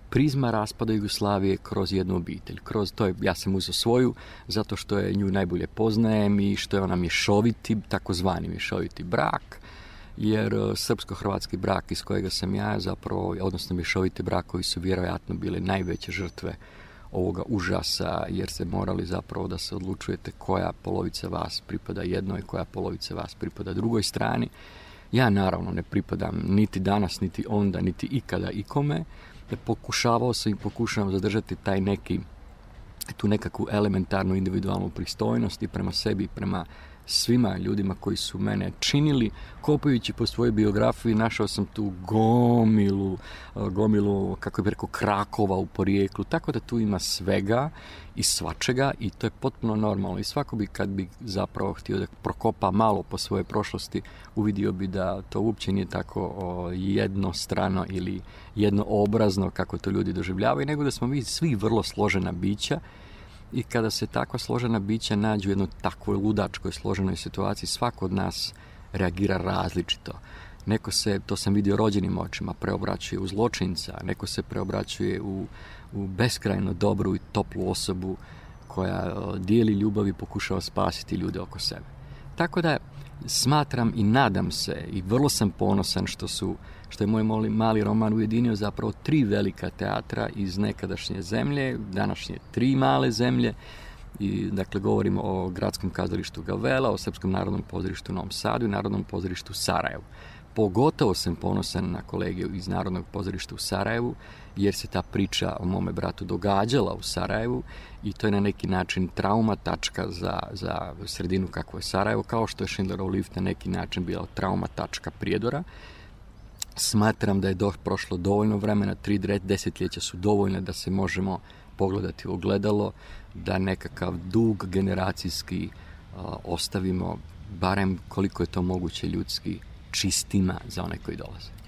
prizma raspada Jugoslavije kroz jednu obitelj. Kroz to je, ja sam uzeo svoju, zato što je nju najbolje poznajem i što je ona mješoviti, takozvani mješoviti brak, jer e, srpsko-hrvatski brak iz kojega sam ja zapravo, odnosno mješoviti brakovi su vjerojatno bile najveće žrtve ovoga užasa, jer se morali zapravo da se odlučujete koja polovica vas pripada jednoj, koja polovica vas pripada drugoj strani. Ja naravno ne pripadam niti danas, niti onda, niti ikada ikome. Pokušavao sam i pokušavam zadržati taj neki tu nekakvu elementarnu individualnu pristojnost i prema sebi prema svima ljudima koji su mene činili. Kopajući po svojoj biografiji našao sam tu gomilu, gomilu, kako bih rekao, krakova u porijeklu, tako da tu ima svega i svačega i to je potpuno normalno. I svako bi kad bi zapravo htio da prokopa malo po svojoj prošlosti, uvidio bi da to uopće nije tako jednostrano ili jednoobrazno kako to ljudi doživljavaju, nego da smo mi svi vrlo složena bića i kada se takva složena bića nađu u jednoj takvoj ludačkoj složenoj situaciji, svako od nas reagira različito. Neko se, to sam vidio rođenim očima, preobraćuje u zločinca, neko se preobraćuje u, u beskrajno dobru i toplu osobu koja dijeli ljubav i pokušava spasiti ljude oko sebe. Tako da smatram i nadam se i vrlo sam ponosan što su što je moj mali, roman ujedinio zapravo tri velika teatra iz nekadašnje zemlje, današnje tri male zemlje, i dakle govorimo o gradskom kazalištu Gavela, o Srpskom narodnom pozorištu u Novom Sadu i Narodnom pozorištu Sarajevu. Pogotovo sam ponosan na kolege iz Narodnog pozorišta u Sarajevu, jer se ta priča o mome bratu događala u Sarajevu i to je na neki način trauma tačka za, za sredinu kako je Sarajevo, kao što je Schindlerov lift na neki način bila trauma tačka Prijedora Smatram da je do, prošlo dovoljno vremena, tri desetljeća su dovoljne da se možemo pogledati u ogledalo, da nekakav dug generacijski a, ostavimo, barem koliko je to moguće ljudski, čistima za one koji dolaze.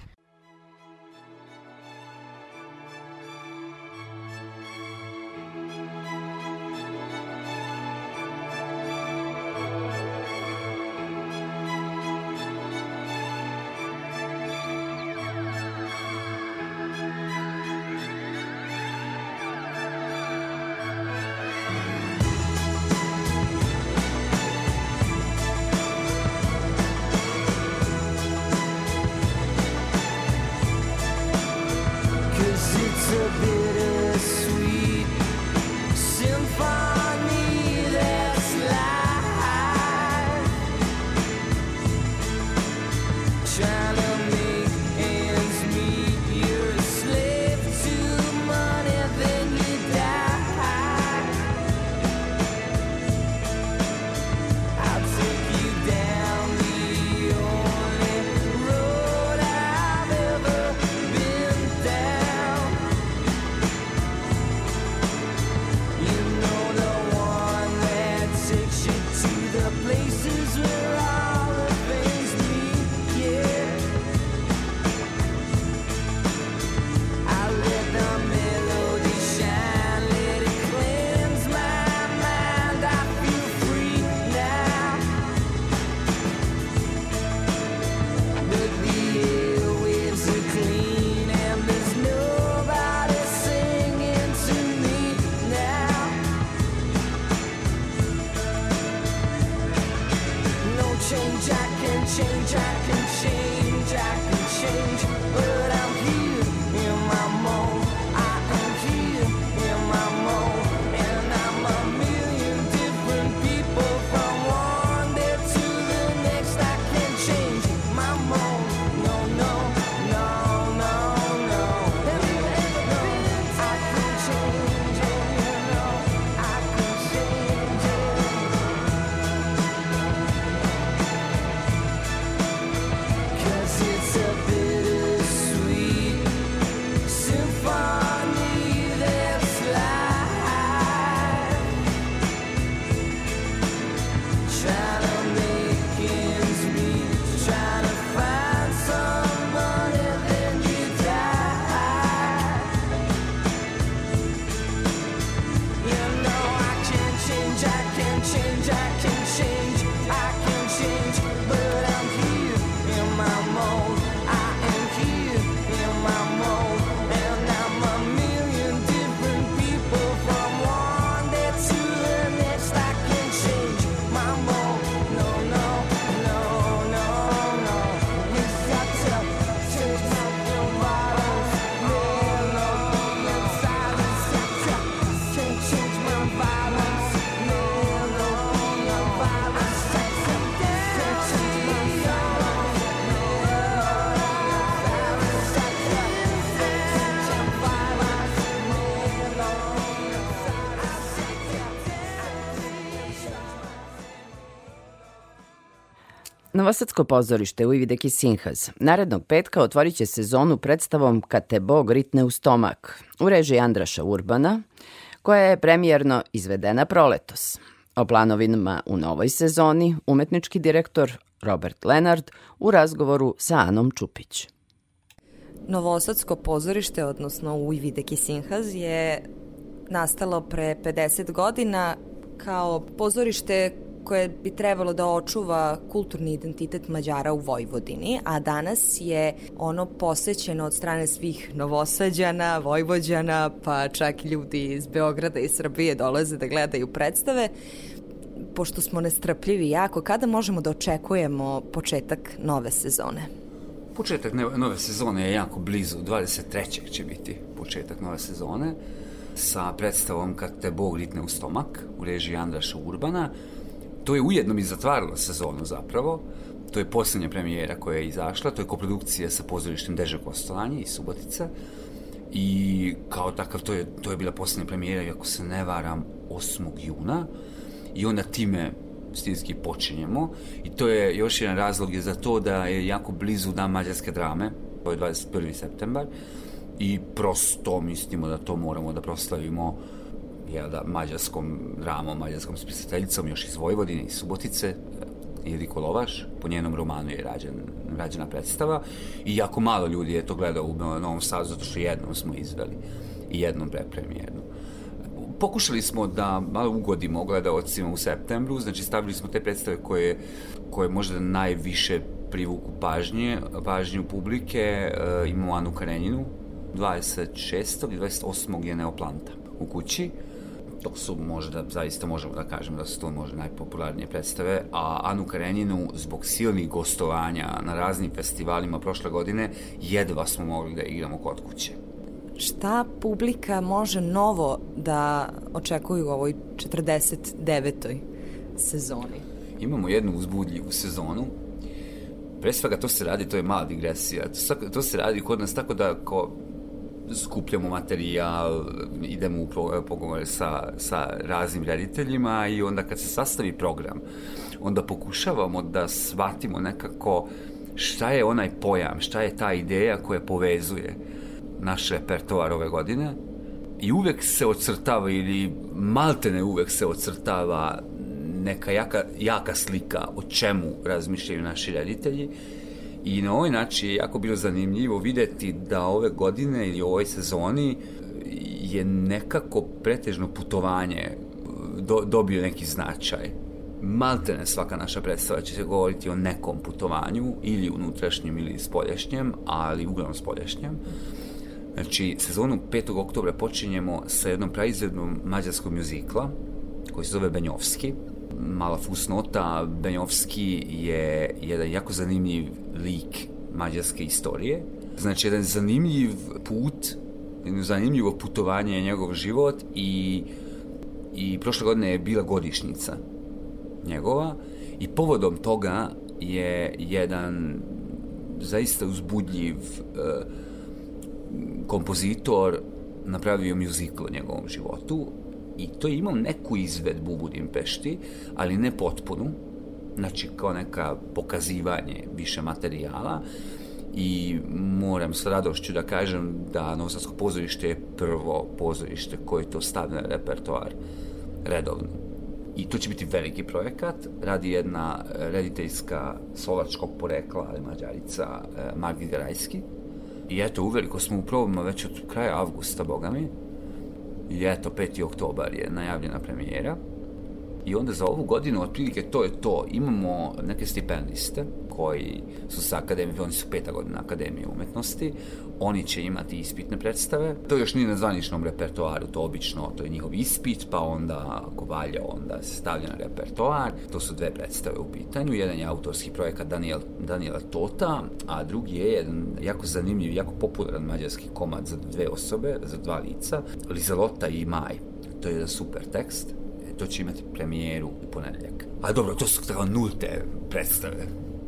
Novosadsko pozorište Uivideki Sinhaz narednog petka otvorit će sezonu predstavom Kad te Bog ritne u stomak u režiji Andraša Urbana, koja je premijerno izvedena proletos. O planovima u novoj sezoni umetnički direktor Robert Lenard u razgovoru sa Anom Čupić. Novosadsko pozorište, odnosno Ujvideki Sinhaz, je nastalo pre 50 godina kao pozorište koje bi trebalo da očuva kulturni identitet Mađara u Vojvodini, a danas je ono posećeno od strane svih novosađana, vojvođana, pa čak i ljudi iz Beograda i Srbije dolaze da gledaju predstave. Pošto smo nestrpljivi jako, kada možemo da očekujemo početak nove sezone? Početak nove sezone je jako blizu, 23. će biti početak nove sezone sa predstavom Kad te Bog ritne u stomak u režiji Andraša Urbana. To je ujedno i zatvaralo sezonu zapravo. To je posljednja premijera koja je izašla, to je koprodukcija sa pozorištem Deže Kostolanje iz Subotica. I kao takav, to je, to je bila posljednja premijera, i ako se ne varam, 8. juna. I onda time stilski počinjemo. I to je još jedan razlog je za to da je jako blizu dan mađarske drame, to je 21. septembar. I prosto mislimo da to moramo da proslavimo jel da, mađarskom dramom, mađarskom spisateljicom još iz Vojvodine, iz Subotice, Iliko Lovaš, po njenom romanu je rađen, rađena predstava i jako malo ljudi je to gledao u Novom Sadu zato što jednom smo izveli i jednom prepremijernu. Pokušali smo da malo ugodimo gledaocima u septembru, znači stavili smo te predstave koje, koje možda najviše privuku pažnje, pažnju publike, e, imamo Anu Karenjinu, 26. i 28. je Neoplanta u kući, to su možda, zaista možemo da kažemo da su to možda najpopularnije predstave, a Anu Karenjinu zbog silnih gostovanja na raznim festivalima prošle godine jedva smo mogli da igramo kod kuće. Šta publika može novo da očekuju u ovoj 49. sezoni? Imamo jednu uzbudljivu sezonu, pre svega to se radi, to je mala digresija, to se radi kod nas tako da ko skupljamo materijal, idemo u pogovore sa, sa raznim rediteljima i onda kad se sastavi program, onda pokušavamo da shvatimo nekako šta je onaj pojam, šta je ta ideja koja povezuje naš repertoar ove godine i uvek se ocrtava ili maltene uvek se ocrtava neka jaka, jaka slika o čemu razmišljaju naši reditelji i na ovaj način je jako bilo zanimljivo videti da ove godine ili ovoj sezoni je nekako pretežno putovanje do, dobio neki značaj. Maltene svaka naša predstava će se govoriti o nekom putovanju, ili unutrašnjem ili spoljašnjem, ali uglavnom spoljašnjem. Znači, sezonu 5. oktobra počinjemo sa jednom praizvedbom mađarskog mjuzikla, koji se zove Benjovski. Mala fusnota, Benjovski je jedan jako zanimljiv lik mađarske istorije. Znači, jedan zanimljiv put, jedno zanimljivo putovanje je njegov život i, i prošle godine je bila godišnjica njegova i povodom toga je jedan zaista uzbudljiv uh, kompozitor napravio mjuzikl o njegovom životu i to je imao neku izvedbu u Budimpešti, ali ne potpunu, znači kao neka pokazivanje više materijala i moram s radošću da kažem da Novosadsko pozorište je prvo pozorište koje to stavlja na repertoar redovno. I to će biti veliki projekat, radi jedna rediteljska slovačkog porekla, ali mađarica, eh, Margit Garajski, I eto, uveliko smo u probama već od kraja avgusta, boga mi. I eto, 5. oktobar je najavljena premijera. I onda za ovu godinu, otprilike to je to. Imamo neke stipendiste koji su sa akademije, oni su peta godina Akademije umetnosti, oni će imati ispitne predstave. To još nije na zvaničnom repertoaru, to obično, to je njihov ispit, pa onda ako valja, onda se stavlja na repertoar. To su dve predstave u pitanju. Jedan je autorski projekat Daniel, Daniela Tota, a drugi je jedan jako zanimljiv, jako popularan mađarski komad za dve osobe, za dva lica, Lizalota i Maj. To je jedan super tekst. E, To će imati premijeru u ponedeljak. A dobro, to su tako nulte predstave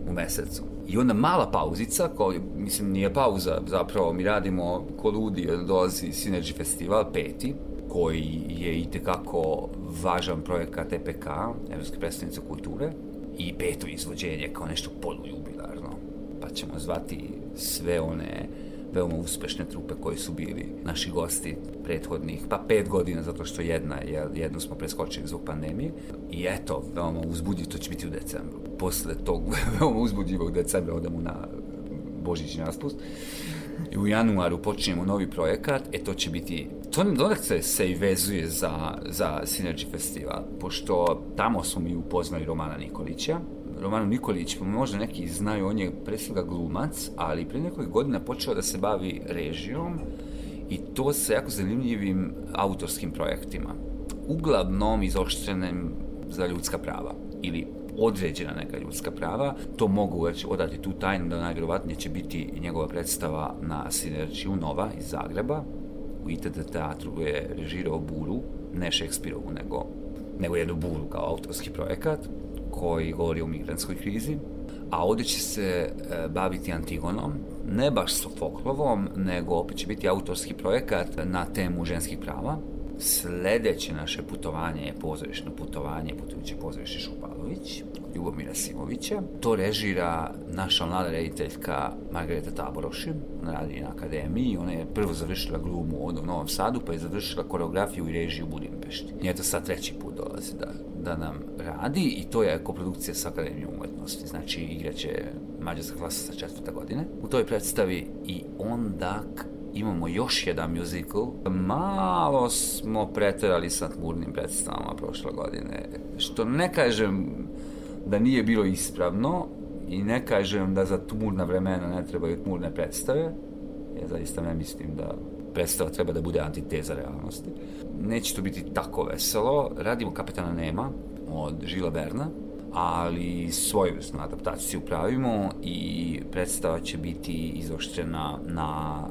u mesecu. I onda mala pauzica, koja, mislim, nije pauza, zapravo mi radimo ko ludi, dolazi Synergy Festival, peti, koji je i tekako važan projekat EPK, Evropske predstavnice kulture, i peto izvođenje kao nešto polujubilarno. Pa ćemo zvati sve one veoma uspešne trupe koji su bili naši gosti prethodnih, pa pet godina, zato što jedna, jednu smo preskočili zbog pandemije. I eto, veoma uzbudljivo, to će biti u decembru. Posle tog veoma uzbudljivog decembra odemo na božićni raspust. I u januaru počinjemo novi projekat, e to će biti, to donekle se i vezuje za, za Synergy Festival, pošto tamo smo mi upoznali Romana Nikolića, Romano Nikolić, možda neki znaju, on je pre svega glumac, ali pre nekoliko godina počeo da se bavi režijom i to sa jako zanimljivim autorskim projektima. Uglavnom izoštrenim za ljudska prava ili određena neka ljudska prava. To mogu već odati tu tajnu da najvjerovatnije će biti njegova predstava na Sinerčiju Nova iz Zagreba. U ITD teatru je režirao Buru, ne Šekspirovu, nego, nego jednu Buru kao autorski projekat koji govori o migrantskoj krizi. A ovdje će se e, baviti Antigonom, ne baš Sofoklovom, nego opet će biti autorski projekat na temu ženskih prava. Sledeće naše putovanje je pozorišno putovanje putujuće pozorište Šupalović, Ljubomira Simovića. To režira naša mlada rediteljka Margareta Taboroši, ona radi na akademiji. Ona je prvo završila glumu u Novom Sadu, pa je završila koreografiju i režiju u Budimpešti. I eto sad treći put dolazi da, da nam radi i to je koprodukcija sa Akademijom umetnosti. Znači igraće mađarska klasa sa četvrta godine. U toj predstavi i onda imamo još jedan musical. Malo smo preterali sa tmurnim predstavama prošle godine. Što ne kažem da nije bilo ispravno i ne kažem da za tmurna vremena ne trebaju tmurne predstave. Ja zaista ne mislim da predstava treba da bude antiteza realnosti. Neće to biti tako veselo. Radimo Kapetana Nema od Žila Berna, ali svojevrsnu adaptaciju pravimo i predstava će biti izoštrena na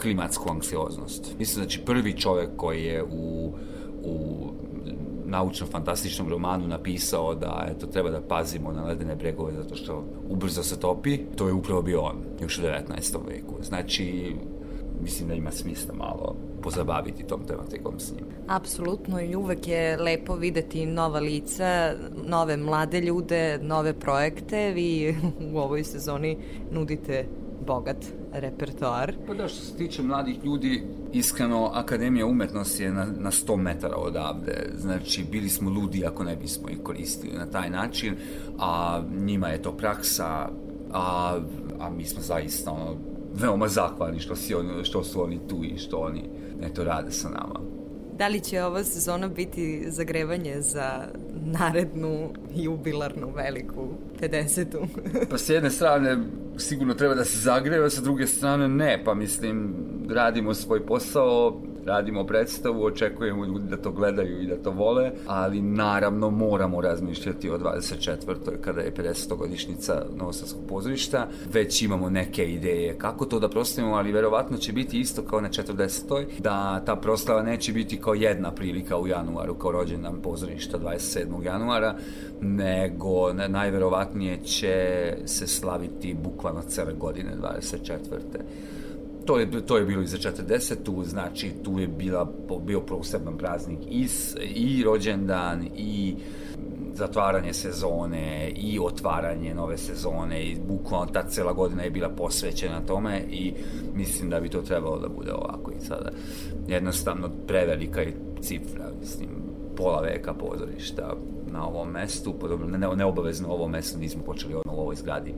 klimatsku anksioznost. Mislim će prvi čovek koji je u, u naučno-fantastičnom romanu napisao da eto, treba da pazimo na ledene bregove zato što ubrzo se topi, to je upravo bio on, još u 19. veku. Znači, mislim da ima smisla malo pozabaviti tom tematikom s njim. Apsolutno i uvek je lepo videti nova lica, nove mlade ljude, nove projekte. Vi u ovoj sezoni nudite bogat repertoar. Pa da, što se tiče mladih ljudi, iskreno, Akademija umetnosti je na, na 100 metara odavde. Znači, bili smo ludi ako ne bismo ih koristili na taj način, a njima je to praksa, a, a mi smo zaista ono, veoma zahvalni što, si oni, što su oni tu i što oni eto, rade sa nama. Da li će ova sezona biti zagrevanje za narednu jubilarnu veliku 50. Pa s jedne strane sigurno treba da se zagreva, sa druge strane ne, pa mislim radimo svoj posao, radimo predstavu, očekujemo ljudi da to gledaju i da to vole, ali naravno moramo razmišljati o 24. kada je 50. godišnica Novosadskog pozorišta. Već imamo neke ideje kako to da proslavimo, ali verovatno će biti isto kao na 40. da ta proslava neće biti kao jedna prilika u januaru, kao rođendan pozorišta 27. januara, nego na- najverovatnije će se slaviti bukvalno cele godine 24 to je, to je bilo i za 40. znači tu je bila, bio poseban praznik i, i rođendan i zatvaranje sezone i otvaranje nove sezone i bukvalno ta cela godina je bila posvećena tome i mislim da bi to trebalo da bude ovako i sada jednostavno prevelika je cifra mislim pola veka pozorišta na ovom mestu, podobno ne, ne obavezno ovo mesto nismo počeli ono u ovoj zgradi,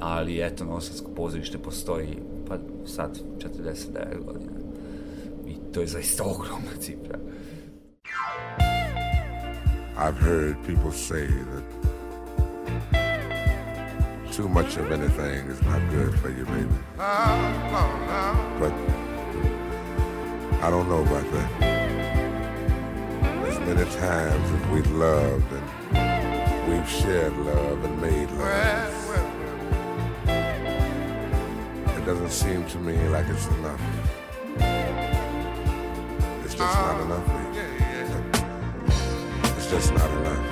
ali eto, Novosadsko pozorište postoji pa sad 49 godina i to je zaista ogromna cifra. I've heard people say that too much of anything is not good for you, baby. But I don't know about that. As many times as we've loved and we've shared love and made love, it doesn't seem to me like it's enough. It's just not oh. enough, baby. It's just not enough.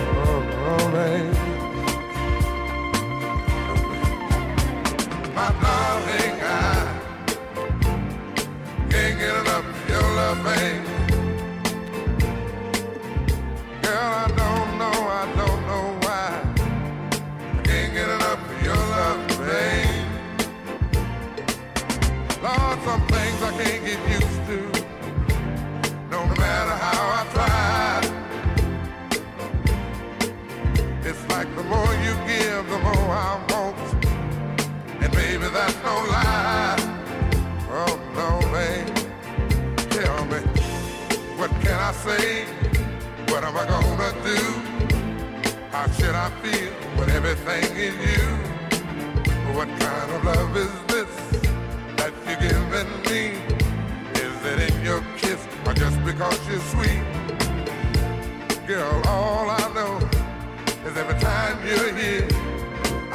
Oh, oh, baby. My darling, I can't get enough of your love, babe. Say? What am I gonna do? How should I feel when everything is you? What kind of love is this that you're giving me? Is it in your kiss or just because you're sweet? Girl, all I know is every time you're here,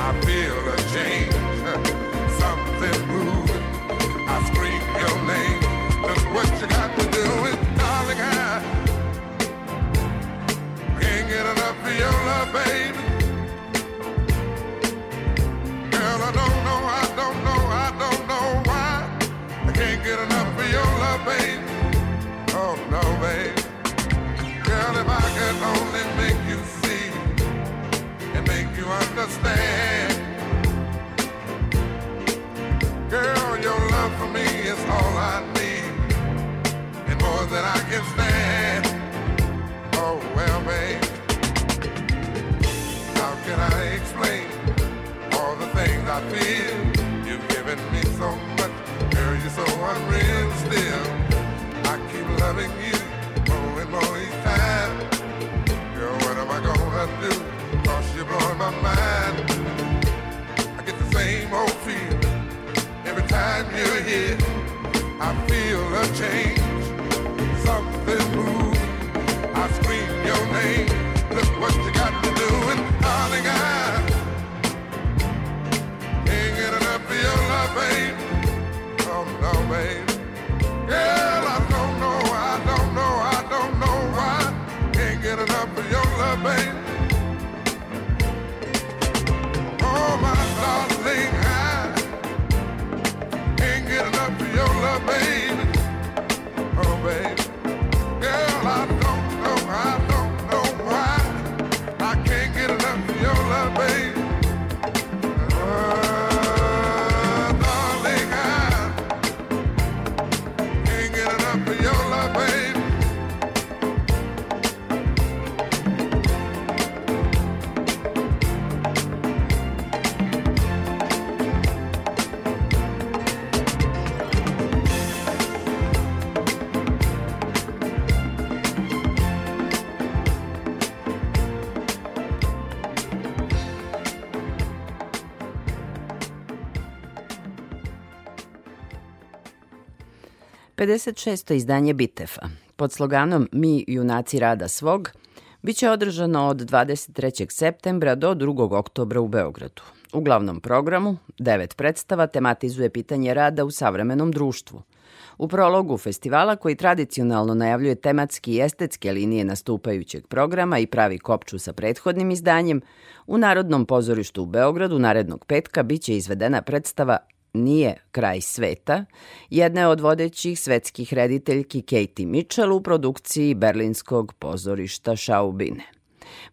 I feel a change, something moving. I scream your name. Look what you got love, baby. Girl, I don't know, I don't know, I don't know why. I can't get enough love, baby. Oh no, baby. Girl, if I could only make you see and make you understand. Girl, your love for me is all I need and more than I can stand. Oh, well, babe, can I explain all the things I feel? You've given me so much, girl, you're so unreal still. I keep loving you more and more each time. Girl, what am I gonna do? Cause you're blowing my mind. I get the same old feeling every time you're here. I feel a change, something moving. I scream your name. Oh. Girl, I don't know, I don't know, I don't know why. Can't get enough of your love, babe. Oh, my can't get enough of your love, baby. Oh, baby. Girl, I 56. izdanje Bitefa pod sloganom Mi junaci rada svog biće održano od 23. septembra do 2. oktobra u Beogradu. U glavnom programu devet predstava tematizuje pitanje rada u savremenom društvu. U prologu festivala koji tradicionalno najavljuje tematski i estetske linije nastupajućeg programa i pravi kopču sa prethodnim izdanjem, u Narodnom pozorištu u Beogradu narednog petka biće izvedena predstava Nije kraj sveta, jedna je od vodećih svetskih rediteljki Katie Mitchell u produkciji berlinskog pozorišta Šaubine.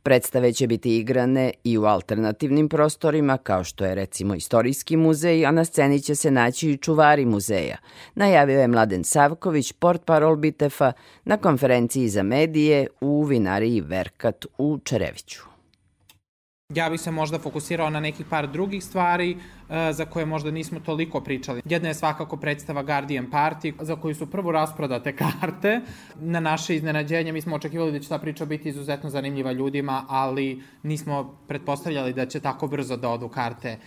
Predstave će biti igrane i u alternativnim prostorima, kao što je recimo Istorijski muzej, a na sceni će se naći i čuvari muzeja, najavio je Mladen Savković, port parol Bitefa, na konferenciji za medije u vinariji Verkat u Čereviću. Ja bih se možda fokusirao na nekih par drugih stvari e, za koje možda nismo toliko pričali. Jedna je svakako predstava Guardian Party, za koju su prvo rasprodate karte. Na naše iznenađenje mi smo očekivali da će ta priča biti izuzetno zanimljiva ljudima, ali nismo pretpostavljali da će tako brzo da odu karte e,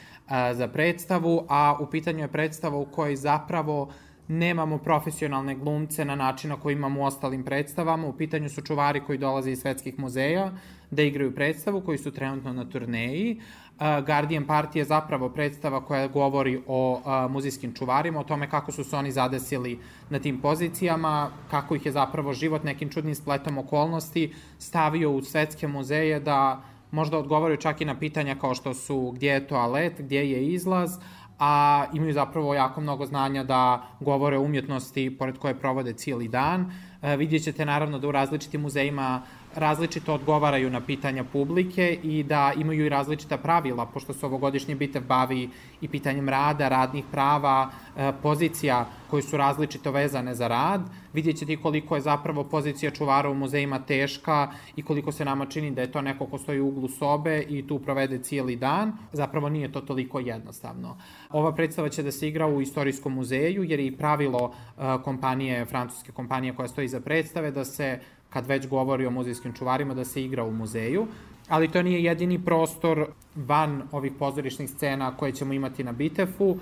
za predstavu, a u pitanju je predstava u kojoj zapravo nemamo profesionalne glumce na način na koji imamo u ostalim predstavama. U pitanju su čuvari koji dolaze iz svetskih muzeja da igraju predstavu, koji su trenutno na turneji. Guardian Party je zapravo predstava koja govori o muzejskim čuvarima, o tome kako su se oni zadesili na tim pozicijama, kako ih je zapravo život nekim čudnim spletom okolnosti stavio u svetske muzeje da možda odgovaraju čak i na pitanja kao što su gdje je toalet, gdje je izlaz, a imaju zapravo jako mnogo znanja da govore o umjetnosti pored koje provode cijeli dan. E, vidjet ćete naravno da u različitim muzejima različito odgovaraju na pitanja publike i da imaju i različita pravila, pošto se ovogodišnji bitev bavi i pitanjem rada, radnih prava, e, pozicija koje su različito vezane za rad. Vidjet ćete koliko je zapravo pozicija čuvara u muzejima teška i koliko se nama čini da je to neko ko stoji u uglu sobe i tu provede cijeli dan. Zapravo nije to toliko jednostavno. Ova predstava će da se igra u istorijskom muzeju, jer je i pravilo e, kompanije, francuske kompanije koja stoji za predstave, da se kad već govori o muzejskim čuvarima, da se igra u muzeju. Ali to nije jedini prostor van ovih pozorišnih scena koje ćemo imati na Bitefu,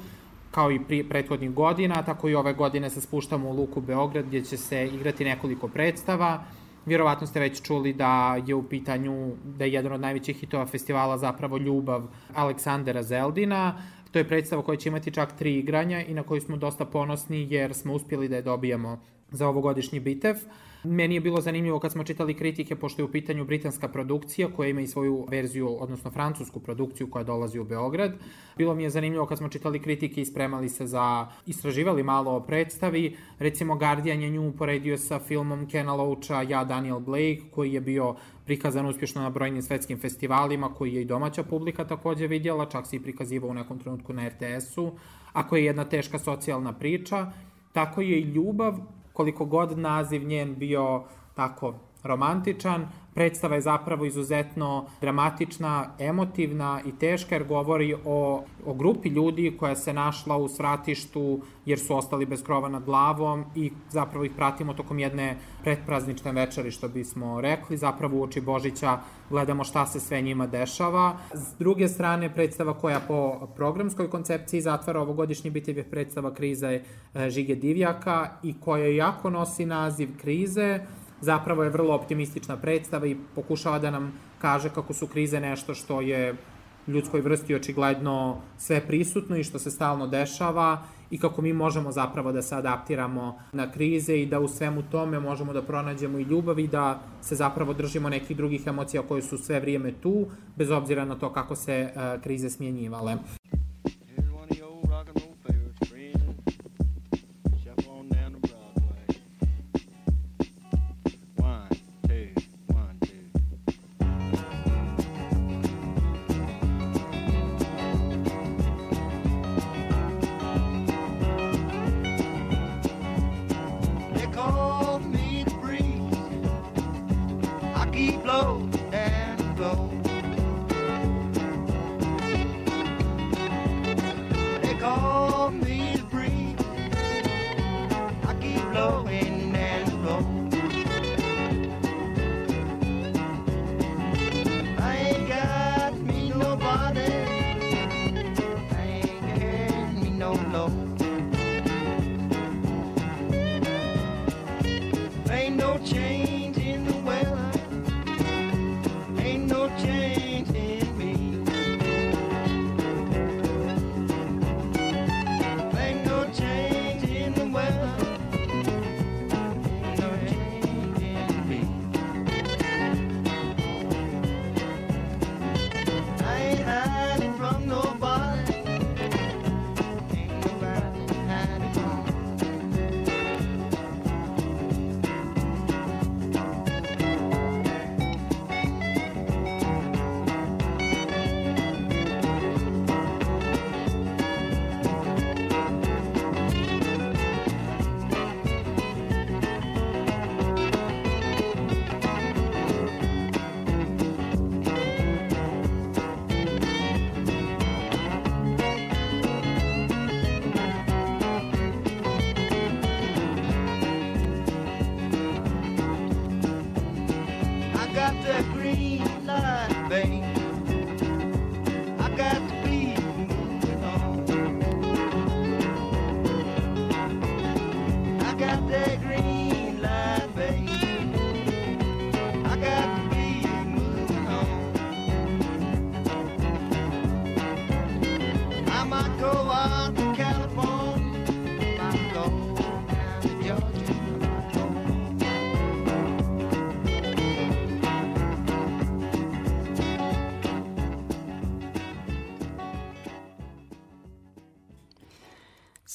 kao i pri, prethodnih godina, tako i ove godine se spuštamo u Luku Beograd gdje će se igrati nekoliko predstava. Vjerovatno ste već čuli da je u pitanju, da je jedan od najvećih hitova festivala zapravo Ljubav Aleksandra Zeldina. To je predstava koja će imati čak tri igranja i na koju smo dosta ponosni jer smo uspjeli da je dobijemo za ovogodišnji bitev. Meni je bilo zanimljivo kad smo čitali kritike, pošto je u pitanju britanska produkcija koja ima i svoju verziju, odnosno francusku produkciju koja dolazi u Beograd. Bilo mi je zanimljivo kad smo čitali kritike i spremali se za, istraživali malo o predstavi. Recimo Guardian je nju uporedio sa filmom Kena Loacha Ja Daniel Blake, koji je bio prikazan uspješno na brojnim svetskim festivalima, koji je i domaća publika takođe vidjela, čak se i prikazivao u nekom trenutku na RTS-u, a koji je jedna teška socijalna priča. Tako je i ljubav koliko god naziv njen bio tako romantičan, predstava je zapravo izuzetno dramatična, emotivna i teška jer govori o, o grupi ljudi koja se našla u svratištu jer su ostali bez krova nad glavom i zapravo ih pratimo tokom jedne predpraznične večeri što bismo rekli, zapravo u oči Božića gledamo šta se sve njima dešava. S druge strane, predstava koja po programskoj koncepciji zatvara ovogodišnji bitev je predstava krize e, Žige Divjaka i koja jako nosi naziv krize, zapravo je vrlo optimistična predstava i pokušava da nam kaže kako su krize nešto što je ljudskoj vrsti očigledno sve prisutno i što se stalno dešava i kako mi možemo zapravo da se adaptiramo na krize i da u svemu tome možemo da pronađemo i ljubav i da se zapravo držimo nekih drugih emocija koje su sve vrijeme tu, bez obzira na to kako se uh, krize smjenjivale.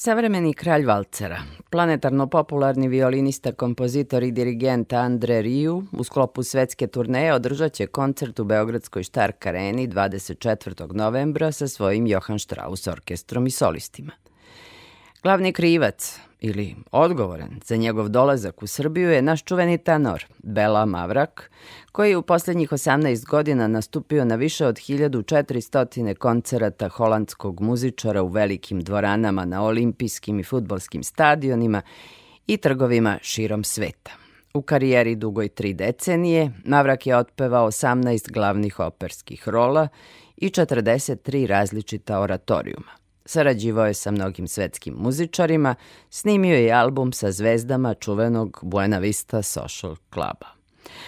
Savremeni kralj valcera, planetarno popularni violinista, kompozitor i dirigent Andre Riu u sklopu svetske turneje održat će koncert u Beogradskoj Štark areni 24. novembra sa svojim Johann Strauss orkestrom i solistima. Glavni krivac ili odgovoran za njegov dolazak u Srbiju je naš čuveni tenor Bela Mavrak, koji je u poslednjih 18 godina nastupio na više od 1400 koncerata holandskog muzičara u velikim dvoranama na olimpijskim i futbolskim stadionima i trgovima širom sveta. U karijeri dugoj tri decenije Mavrak je otpevao 18 glavnih operskih rola i 43 različita oratorijuma. Sarađivao je sa mnogim svetskim muzičarima, snimio je album sa zvezdama čuvenog Buena Vista Social Cluba.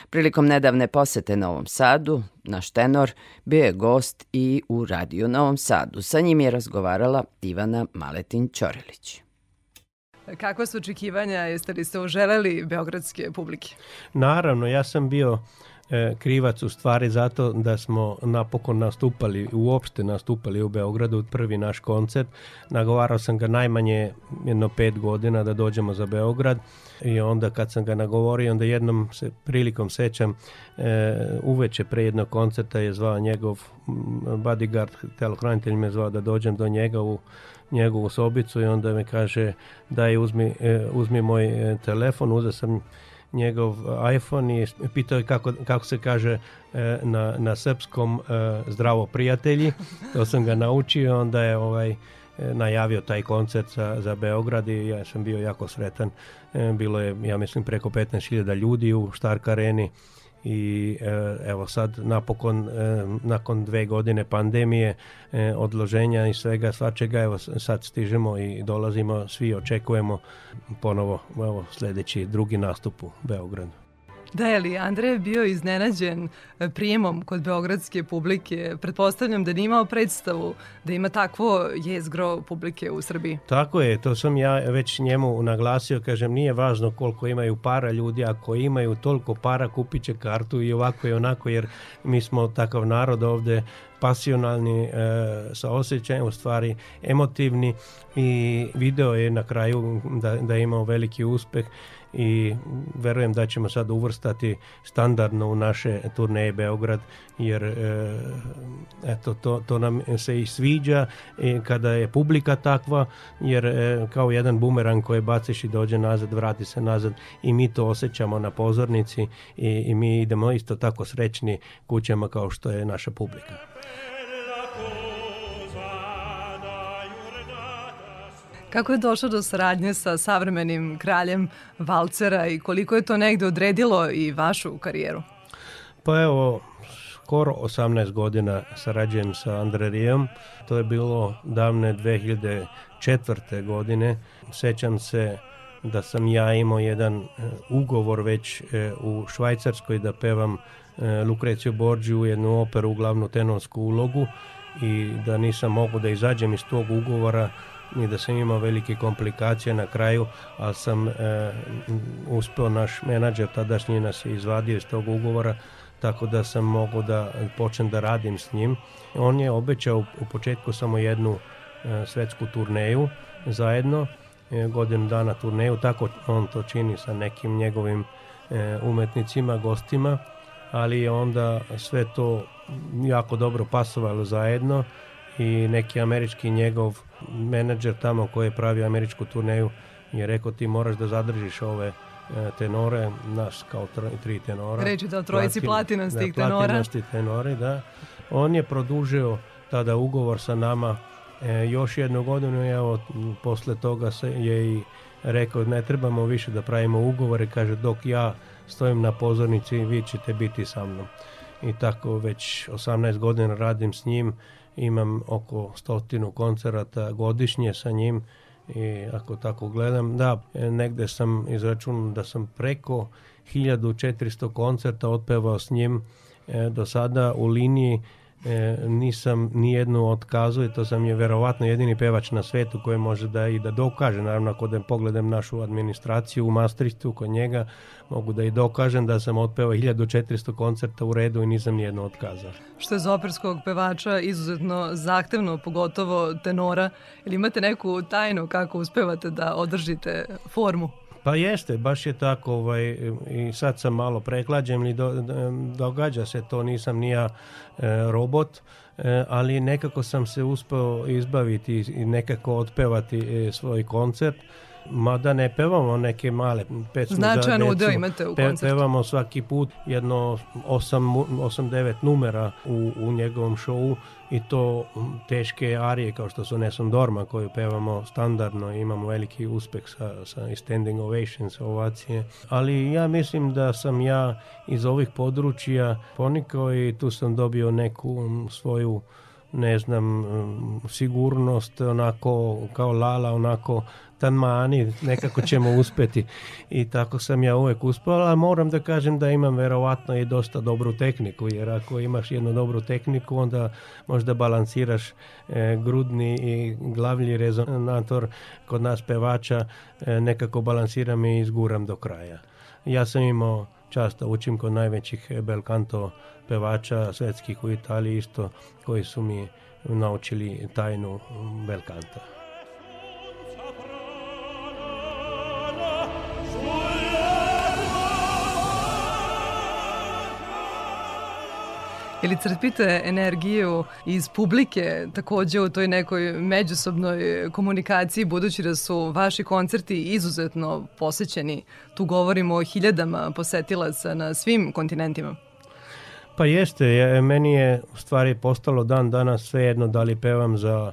Prilikom nedavne posete Novom Sadu, naš tenor bio je gost i u radiju Novom Sadu. Sa njim je razgovarala Ivana Maletin-Ćorilić. Kakva su očekivanja? Jeste li se uželeli beogradske publike? Naravno, ja sam bio krivac u stvari zato da smo napokon nastupali, uopšte nastupali u Beogradu, prvi naš koncert. Nagovarao sam ga najmanje jedno pet godina da dođemo za Beograd i onda kad sam ga nagovorio, onda jednom se prilikom sećam e, uveče pre jednog koncerta je zvao njegov bodyguard, telokranitelj me zvao da dođem do njega u njegovu sobicu i onda me kaže daj uzmi, e, uzmi moj e, telefon, uzeo sam njegov iPhone i pitao je kako, kako se kaže e, na, na srpskom e, zdravo prijatelji. To sam ga naučio, onda je ovaj e, najavio taj koncert za, za Beograd i ja sam bio jako sretan. Bilo je, ja mislim, preko 15.000 ljudi u Štark areni i e, evo sad napokon e, nakon dve godine pandemije e, odloženja i svega svačega evo sad stižemo i dolazimo svi očekujemo ponovo evo sledeći drugi nastup u Beogradu Da je li Andrej bio iznenađen e, prijemom kod beogradske publike? Pretpostavljam da nije imao predstavu da ima takvo jezgro publike u Srbiji. Tako je, to sam ja već njemu naglasio, kažem, nije važno koliko imaju para ljudi, ako imaju toliko para kupit će kartu i ovako i onako, jer mi smo takav narod ovde pasionalni, e, sa osjećajem, u stvari emotivni i video je na kraju da, da je imao veliki uspeh i verujem da ćemo sad uvrstati standardno u naše turneje Beograd jer e, eto to, to nam se i sviđa i kada je publika takva jer e, kao jedan bumerang koji baciš i dođe nazad, vrati se nazad i mi to osjećamo na pozornici i, i mi idemo isto tako srećni kućama kao što je naša publika. Kako je došlo do saradnje sa savremenim kraljem Valcera i koliko je to negde odredilo i vašu karijeru? Pa evo, skoro 18 godina sarađujem sa Andrerijom. To je bilo davne 2004. godine. Sećam se da sam ja imao jedan e, ugovor već e, u Švajcarskoj da pevam e, Lukreciju Borđu jednu operu u glavnu tenonsku ulogu i da nisam mogu da izađem iz tog ugovora ni da sam imao velike komplikacije na kraju, ali sam e, uspeo, naš menadžer tadašnji nas je izvadio iz tog ugovora, tako da sam mogu da počnem da radim s njim. On je obećao u početku samo jednu e, svetsku turneju zajedno, e, godinu dana turneju, tako on to čini sa nekim njegovim e, umetnicima, gostima, ali je onda sve to jako dobro pasovalo zajedno i neki američki njegov menadžer tamo koji je pravio američku turneju je rekao ti moraš da zadržiš ove e, tenore, nas kao tr- tri tenora. Je da trojici Platin- platinastih da, tenora. platinasti tenori, da. On je produžio tada ugovor sa nama e, još jednu godinu i evo posle toga se je i rekao ne trebamo više da pravimo ugovore, kaže dok ja stojim na pozornici vi ćete biti sa mnom. I tako već 18 godina radim s njim, imam oko stotinu koncerata godišnje sa njim i ako tako gledam, da, e, negde sam izračunao da sam preko 1400 koncerta otpevao s njim e, do sada u liniji e, nisam ni jednu otkazao i to sam je verovatno jedini pevač na svetu koji može da i da dokaže. Naravno, ako da pogledam našu administraciju u Maastrichtu kod njega, mogu da i dokažem da sam otpevao 1400 koncerta u redu i nisam ni jedno otkazao. Što je za operskog pevača izuzetno zahtevno, pogotovo tenora. Ili imate neku tajnu kako uspevate da održite formu? Pa jeste, baš je tako ovaj, i sad sam malo preklađen i do, događa se to, nisam ni ja e, robot, e, ali nekako sam se uspeo izbaviti i nekako otpevati e, svoj koncert. Mada ne pevamo neke male pesme Značajan za decu. udeo imate u Pe- koncertu. Pevamo svaki put jedno 8-9 numera u, u njegovom šovu i to teške arije kao što su Nesom Dorma koju pevamo standardno i imamo veliki uspeh sa, sa standing ovations, ovacije. Ali ja mislim da sam ja iz ovih područja ponikao i tu sam dobio neku svoju ne znam, sigurnost, onako kao Lala, onako tanmani, nekako ćemo uspeti. I tako sam ja uvek uspeo, ali moram da kažem da imam verovatno i dosta dobru tehniku, jer ako imaš jednu dobru tehniku, onda možda balansiraš e, grudni i glavlji rezonator kod nas pevača, e, nekako balansiram i izguram do kraja. Ja sam imao čast da učim kod najvećih bel canto pevača svetskih u Italiji isto, koji su mi naučili tajnu bel Ili crpite energiju iz publike takođe u toj nekoj međusobnoj komunikaciji budući da su vaši koncerti izuzetno posećeni. Tu govorimo o hiljadama posetilaca na svim kontinentima. Pa jeste, je, meni je u stvari postalo dan danas svejedno da li pevam za,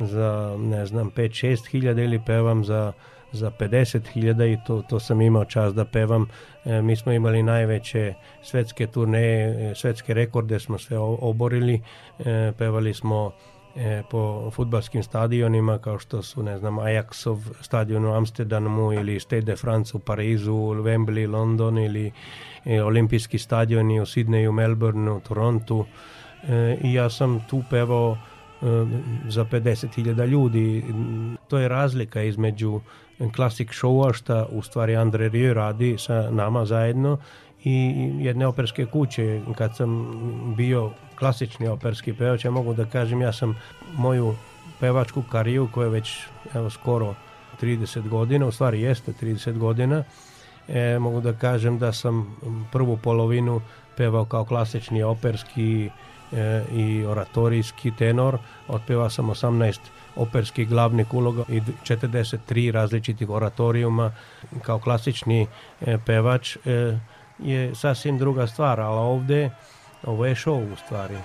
za ne znam, 5-6 hiljada ili pevam za za 50.000 i to, to sam imao čast da pevam. E, mi smo imali najveće svetske turneje, e, svetske rekorde smo sve oborili. E, pevali smo e, po futbalskim stadionima kao što su, ne znam, Ajaxov stadion u Amsterdamu ili Stade de France u Parizu, Wembley, London ili e, olimpijski stadioni u Sidneju, Melbourneu, Torontu. E, I ja sam tu pevao e, za 50.000 ljudi. To je razlika između klasik showa šta u stvari Andre Rieu radi sa nama zajedno i jedne operske kuće. Kad sam bio klasični operski pevač, ja mogu da kažem, ja sam moju pevačku kariju koja je već evo, skoro 30 godina, u stvari jeste 30 godina, e, mogu da kažem da sam prvu polovinu pevao kao klasični operski e, i oratorijski tenor, otpevao sam 18 operskih glavnih uloga i 43 različitih oratorijuma kao klasični e, pevač e, je sasvim druga stvar, ali ovde ovo je show u stvari.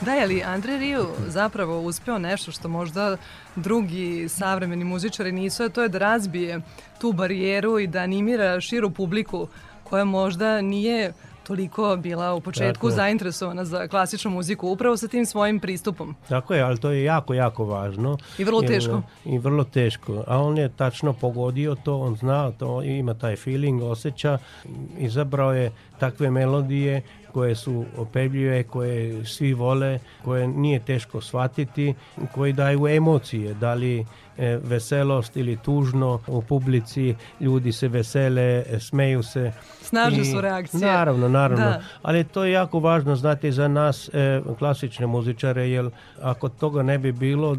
Da, je li Andre Riu zapravo uspeo nešto što možda drugi savremeni muzičari nisu, a to je da razbije tu barijeru i da animira širu publiku koja možda nije toliko bila u početku Tako zainteresovana za klasičnu muziku upravo sa tim svojim pristupom. Tako je, ali to je jako, jako važno. I vrlo Jer, teško. I vrlo teško. A on je tačno pogodio to, on zna to, ima taj feeling, osjeća. Izabrao je takve melodije koje su opevljive, koje svi vole, koje nije teško shvatiti, koji daju emocije, da li veselost ili tužno u publici, ljudi se vesele, e, smeju se. Snažne su reakcije. Naravno, naravno. Da. Ali to je jako važno znati za nas e, klasične muzičare, jer ako toga ne bi bilo,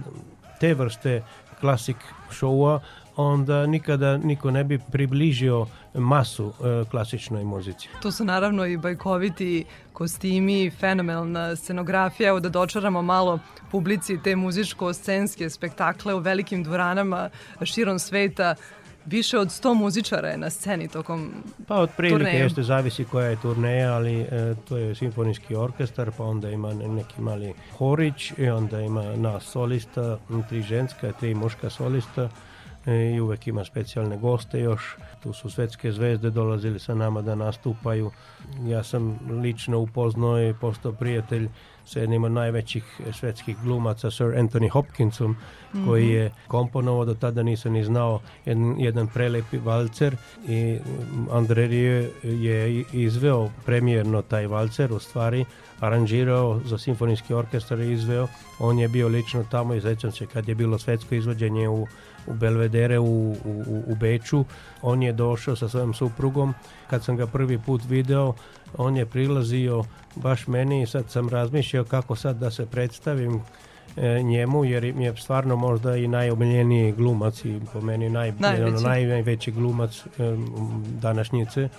te vrste klasik showa, onda nikada niko ne bi približio masu e, klasičnoj muzici. Tu su naravno i bajkoviti kostimi, fenomenalna scenografija, evo da dočaramo malo publici te muzičko-scenske spektakle u velikim dvoranama širom sveta. Više od 100 muzičara je na sceni tokom Pa otprilike turneje. jeste, zavisi koja je turneja, ali e, to je simfonijski orkestar, pa onda ima ne- neki mali horić i onda ima nas solista, tri ženska, tri muška solista i uvek ima specijalne goste još. Tu su svetske zvezde dolazili sa nama da nastupaju. Ja sam lično upoznao i postao prijatelj sa jednim od najvećih svetskih glumaca, Sir Anthony Hopkinsom, Mhm. koji je komponovao, do tada nisam ni znao, jedan, jedan prelepi valcer i mm, André Rieu je izveo premijerno taj valcer, u stvari aranžirao za simfonijski orkestar i izveo. On je bio lično tamo i sećam se kad je bilo svetsko izvođenje u, u Belvedere u, u, u- Beču. On je došao sa svojom suprugom. Kad sam ga prvi put video, on je prilazio baš meni i sad sam razmišljao kako sad da se predstavim e, njemu jer je stvarno možda i najomiljeniji glumac i po meni naj, Najveći. jedan najveći glumac e, današnjice.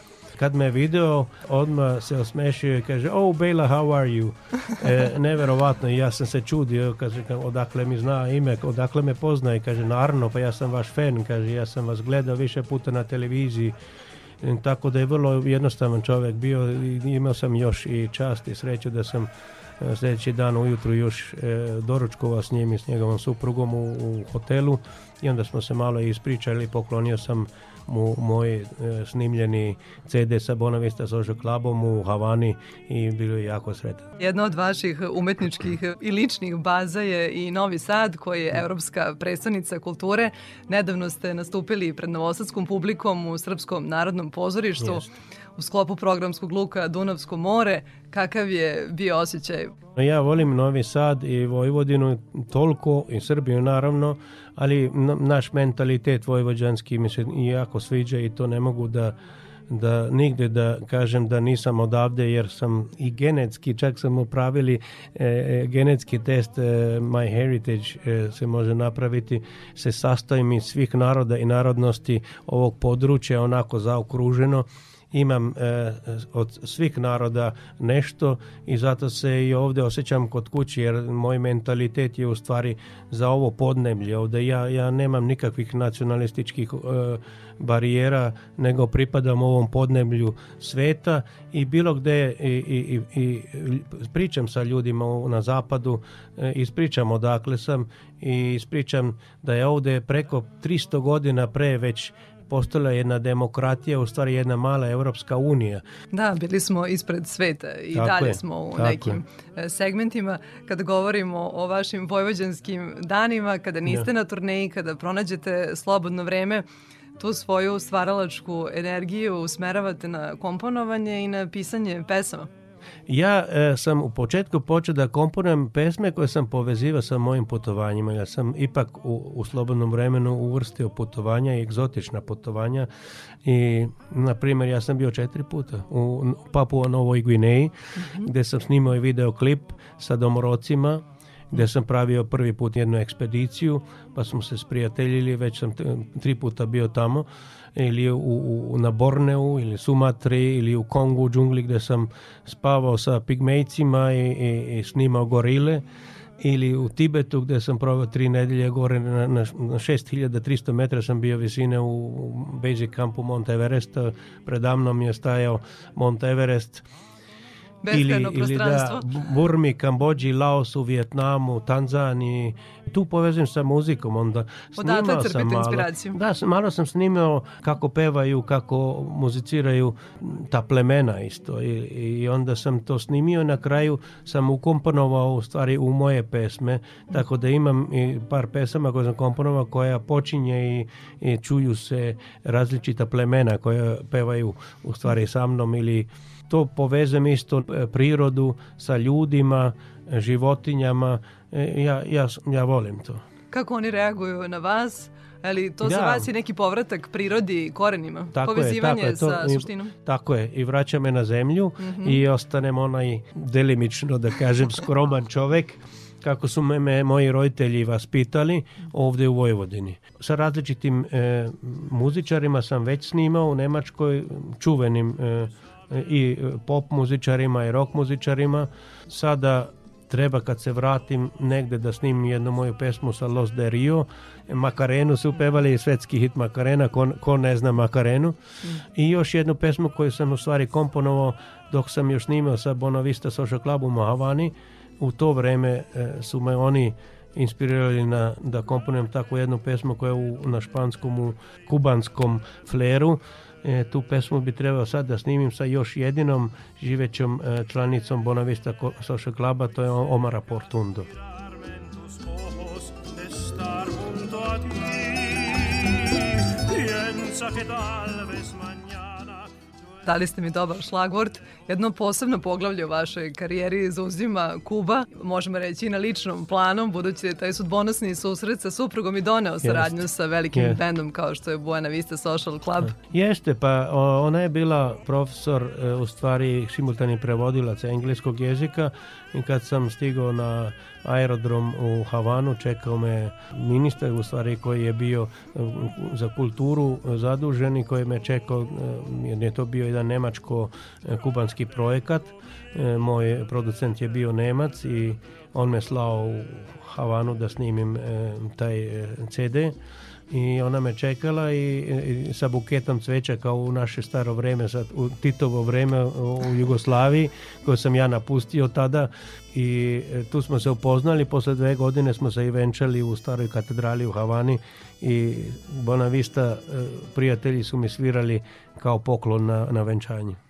Kad me video, odmah se osmešio i kaže, oh Bela, how are you? E, neverovatno, ja sam se čudio, kaže, ka- odakle mi zna ime, odakle me poznaje, kaže, naravno, pa ja sam vaš fan, kaže, ja sam vas gledao više puta na televiziji, E, tako da je vrlo jednostavan čovjek bio i imao sam još i čast i sreću da sam e, sljedeći dan ujutru još e, doručkovao s njim i s njegovom suprugom u, u hotelu i onda smo se malo ispričali, poklonio sam mu moj e, snimljeni CD sa Bonavista Social Clubom u Havani i bilo je jako sretan. Jedna od vaših umetničkih i ličnih baza je i Novi Sad, koji je evropska predstavnica kulture. Nedavno ste nastupili pred novosadskom publikom u Srpskom narodnom pozorištu Jeste. U sklopu programskog luka Dunavsko more. Kakav je bio osjećaj? Ja volim Novi Sad i Vojvodinu toliko i Srbiju naravno, ali naš mentalitet vojvođanski mi se jako sviđa i to ne mogu da da nigde da kažem da nisam odavde jer sam i genetski, čak sam upravili e, e, genetski test e, My Heritage e, se može napraviti, se sastojim iz svih naroda i narodnosti ovog područja onako zaokruženo imam e, od svih naroda nešto i zato se i ovdje osjećam kod kući jer moj mentalitet je u stvari za ovo podneblje. Ovdje ja, ja nemam nikakvih nacionalističkih e, barijera nego pripadam ovom podneblju sveta i bilo gde i, i, i, i pričam sa ljudima na zapadu e, ispričam odakle sam i ispričam da je ovdje preko 300 godina pre već postala jedna demokratija, u stvari jedna mala Europska unija. Da, bili smo ispred sveta i Tako dalje je, smo u nekim e, segmentima. Kada govorimo o vašim vojvođanskim danima, kada niste Da. na turneji, kada pronađete slobodno vreme, tu svoju stvaralačku energiju usmeravate na komponovanje i na pisanje pesama. Ja e, sam u početku počeo da komponujem pesme koje sam povezivao sa mojim putovanjima. Ja sam ipak u, u slobodnom vremenu uvrstio putovanja i egzotična putovanja. I na primjer ja sam bio četiri puta u Papua Novoj Gvineji gdje sam snimao i videoklip sa domorocima gdje sam pravio prvi put jednu ekspediciju, pa smo se sprijateljili, već sam tri puta bio tamo, ili u, u, na Borneu, ili Sumatri, ili u Kongu, džungli gdje sam spavao sa pigmejcima i, i, i snimao gorile, ili u Tibetu gdje sam proveo tri nedelje gore na, na, na 6300 metra sam bio visine u, u basic campu Mount Everesta, predamnom je stajao Mount Everest, ili, ili da, Burmi, Kambođi, Laosu, Vijetnamu, Tanzaniji. Tu povezim sa muzikom, onda Odatle snimao crpite sam malo. inspiraciju. Da, malo sam snimao kako pevaju, kako muziciraju ta plemena isto. I, i onda sam to snimio, na kraju sam ukomponovao u stvari u moje pesme, tako da imam i par pesama koje sam komponovao koja počinje i, i čuju se različita plemena koja pevaju u stvari sa mnom ili to povezem isto e, prirodu sa ljudima, životinjama. E, Ja, ja, ja volim to. Kako oni reaguju na vas? Ali to za Da. vas je neki povratak prirodi i korenima? Tako Povezivanje je, tako je, to, sa i- suštinom? Tako je, i vraća me na zemlju Mhm. i ostanem onaj delimično, da kažem, skroman čovek kako su me, me moji roditelji vaspitali ovdje u Vojvodini. Sa različitim e, muzičarima sam već snimao u Nemačkoj, čuvenim e, i pop muzičarima i rock muzičarima. Sada treba kad se vratim negde da snimim jednu moju pesmu sa Los de Rio. Makarenu su pevali svetski hit Makarena, ko, ko ne zna Makarenu. I još jednu pesmu koju sam u stvari komponovao dok sam još snimao sa Bonavista Social Clubom u Havani. U to vreme e, su me oni inspirirali na, da komponujem takvu jednu pesmu koja je u, na španskom, u kubanskom fleru. E, tu pesmu bi trebao sad da snimim sa još jedinom živećom e, članicom Bonavista Social Cluba, to je Omara Portundo. Piensa que tal vez Dali ste mi dobar šlagvort. Jedno posebno poglavlje u vašoj karijeri zauzima Kuba, možemo reći i na ličnom planu, budući da je taj sudbonosni susret sa suprugom i doneo saradnju sa velikim Jeste. bendom kao što je Buena Vista Social Club. Jeste, pa ona je bila profesor, e, u stvari simultani prevodilac engleskog jezika i kad sam stigao na aerodrom u Havanu, čekao me ministar, u stvari koji je bio e, za kulturu zadužen i koji me čekao, e, jer je to bio jedan nemačko-kubanski projekat. E, Moj producent je bio Nemac i on me slao u Havanu da snimim taj CD i ona me čekala i, i sa buketom cveća kao u naše staro vreme, sad, u Titovo vreme u Jugoslaviji koje sam ja napustio tada i e, tu smo se upoznali, posle dve godine smo se i venčali u staroj katedrali u Havani i Bonavista e, prijatelji su mi svirali kao poklon na, na venčanje.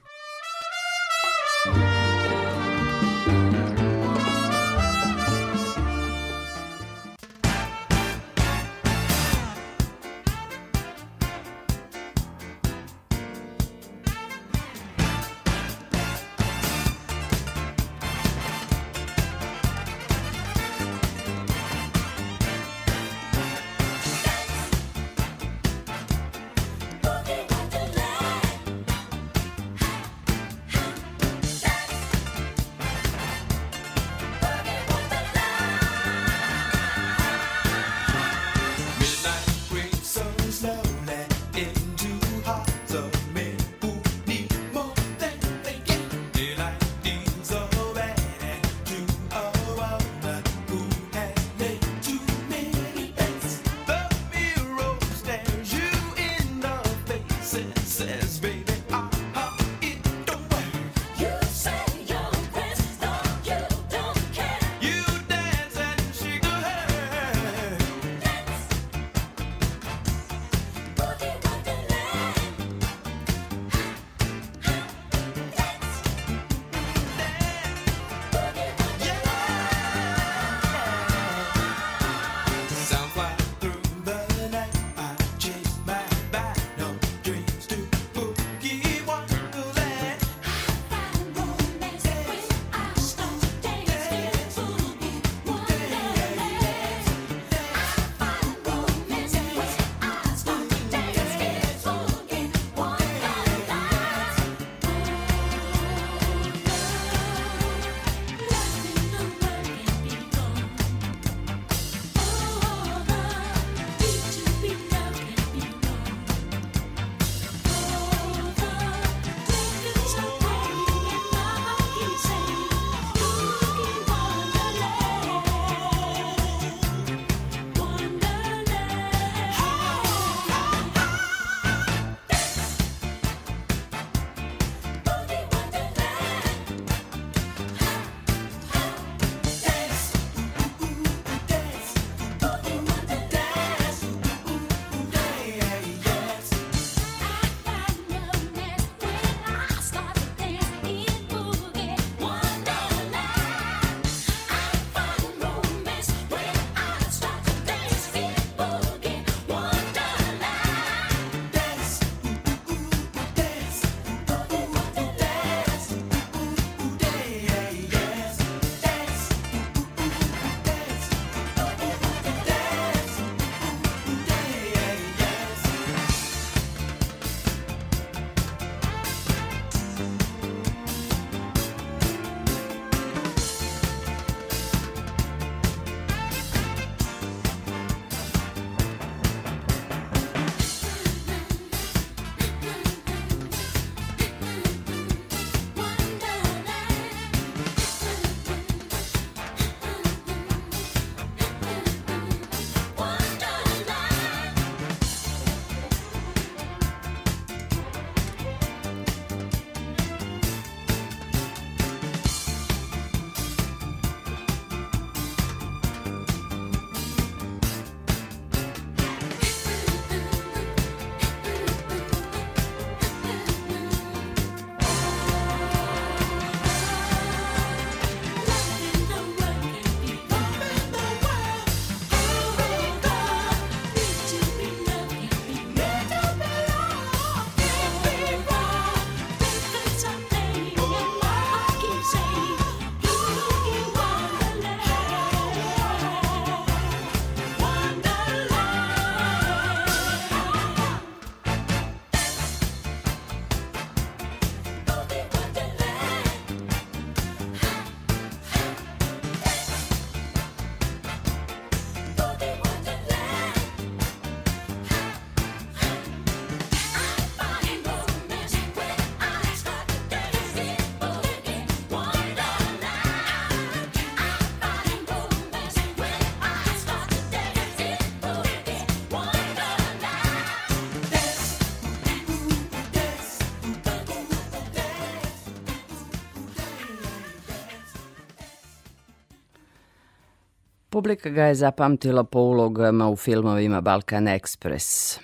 Publika ga je zapamtila po ulogama u filmovima Balkan Express,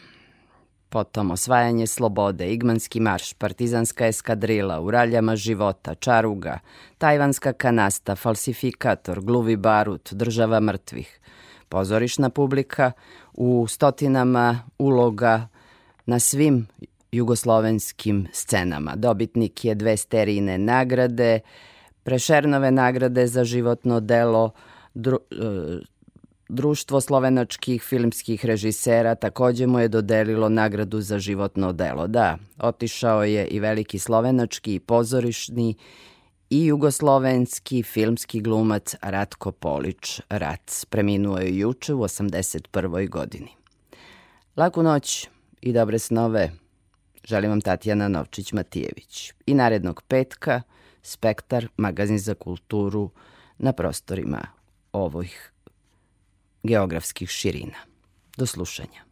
potom Osvajanje slobode, Igmanski marš, Partizanska eskadrila, U raljama života, Čaruga, Tajvanska kanasta, Falsifikator, Gluvi barut, Država mrtvih. Pozorišna publika u stotinama uloga na svim jugoslovenskim scenama. Dobitnik je dve sterine nagrade, Prešernove nagrade za životno delo, dru, e, Društvo slovenačkih filmskih režisera takođe mu je dodelilo nagradu za životno delo. Da, otišao je i veliki slovenački i pozorišni i jugoslovenski filmski glumac Ratko Polić Rac. Preminuo je juče u 81. godini. Laku noć i dobre snove. Želim vam Tatjana Novčić-Matijević. I narednog petka Spektar, magazin za kulturu na prostorima ovih geografskih širina. Do slušanja.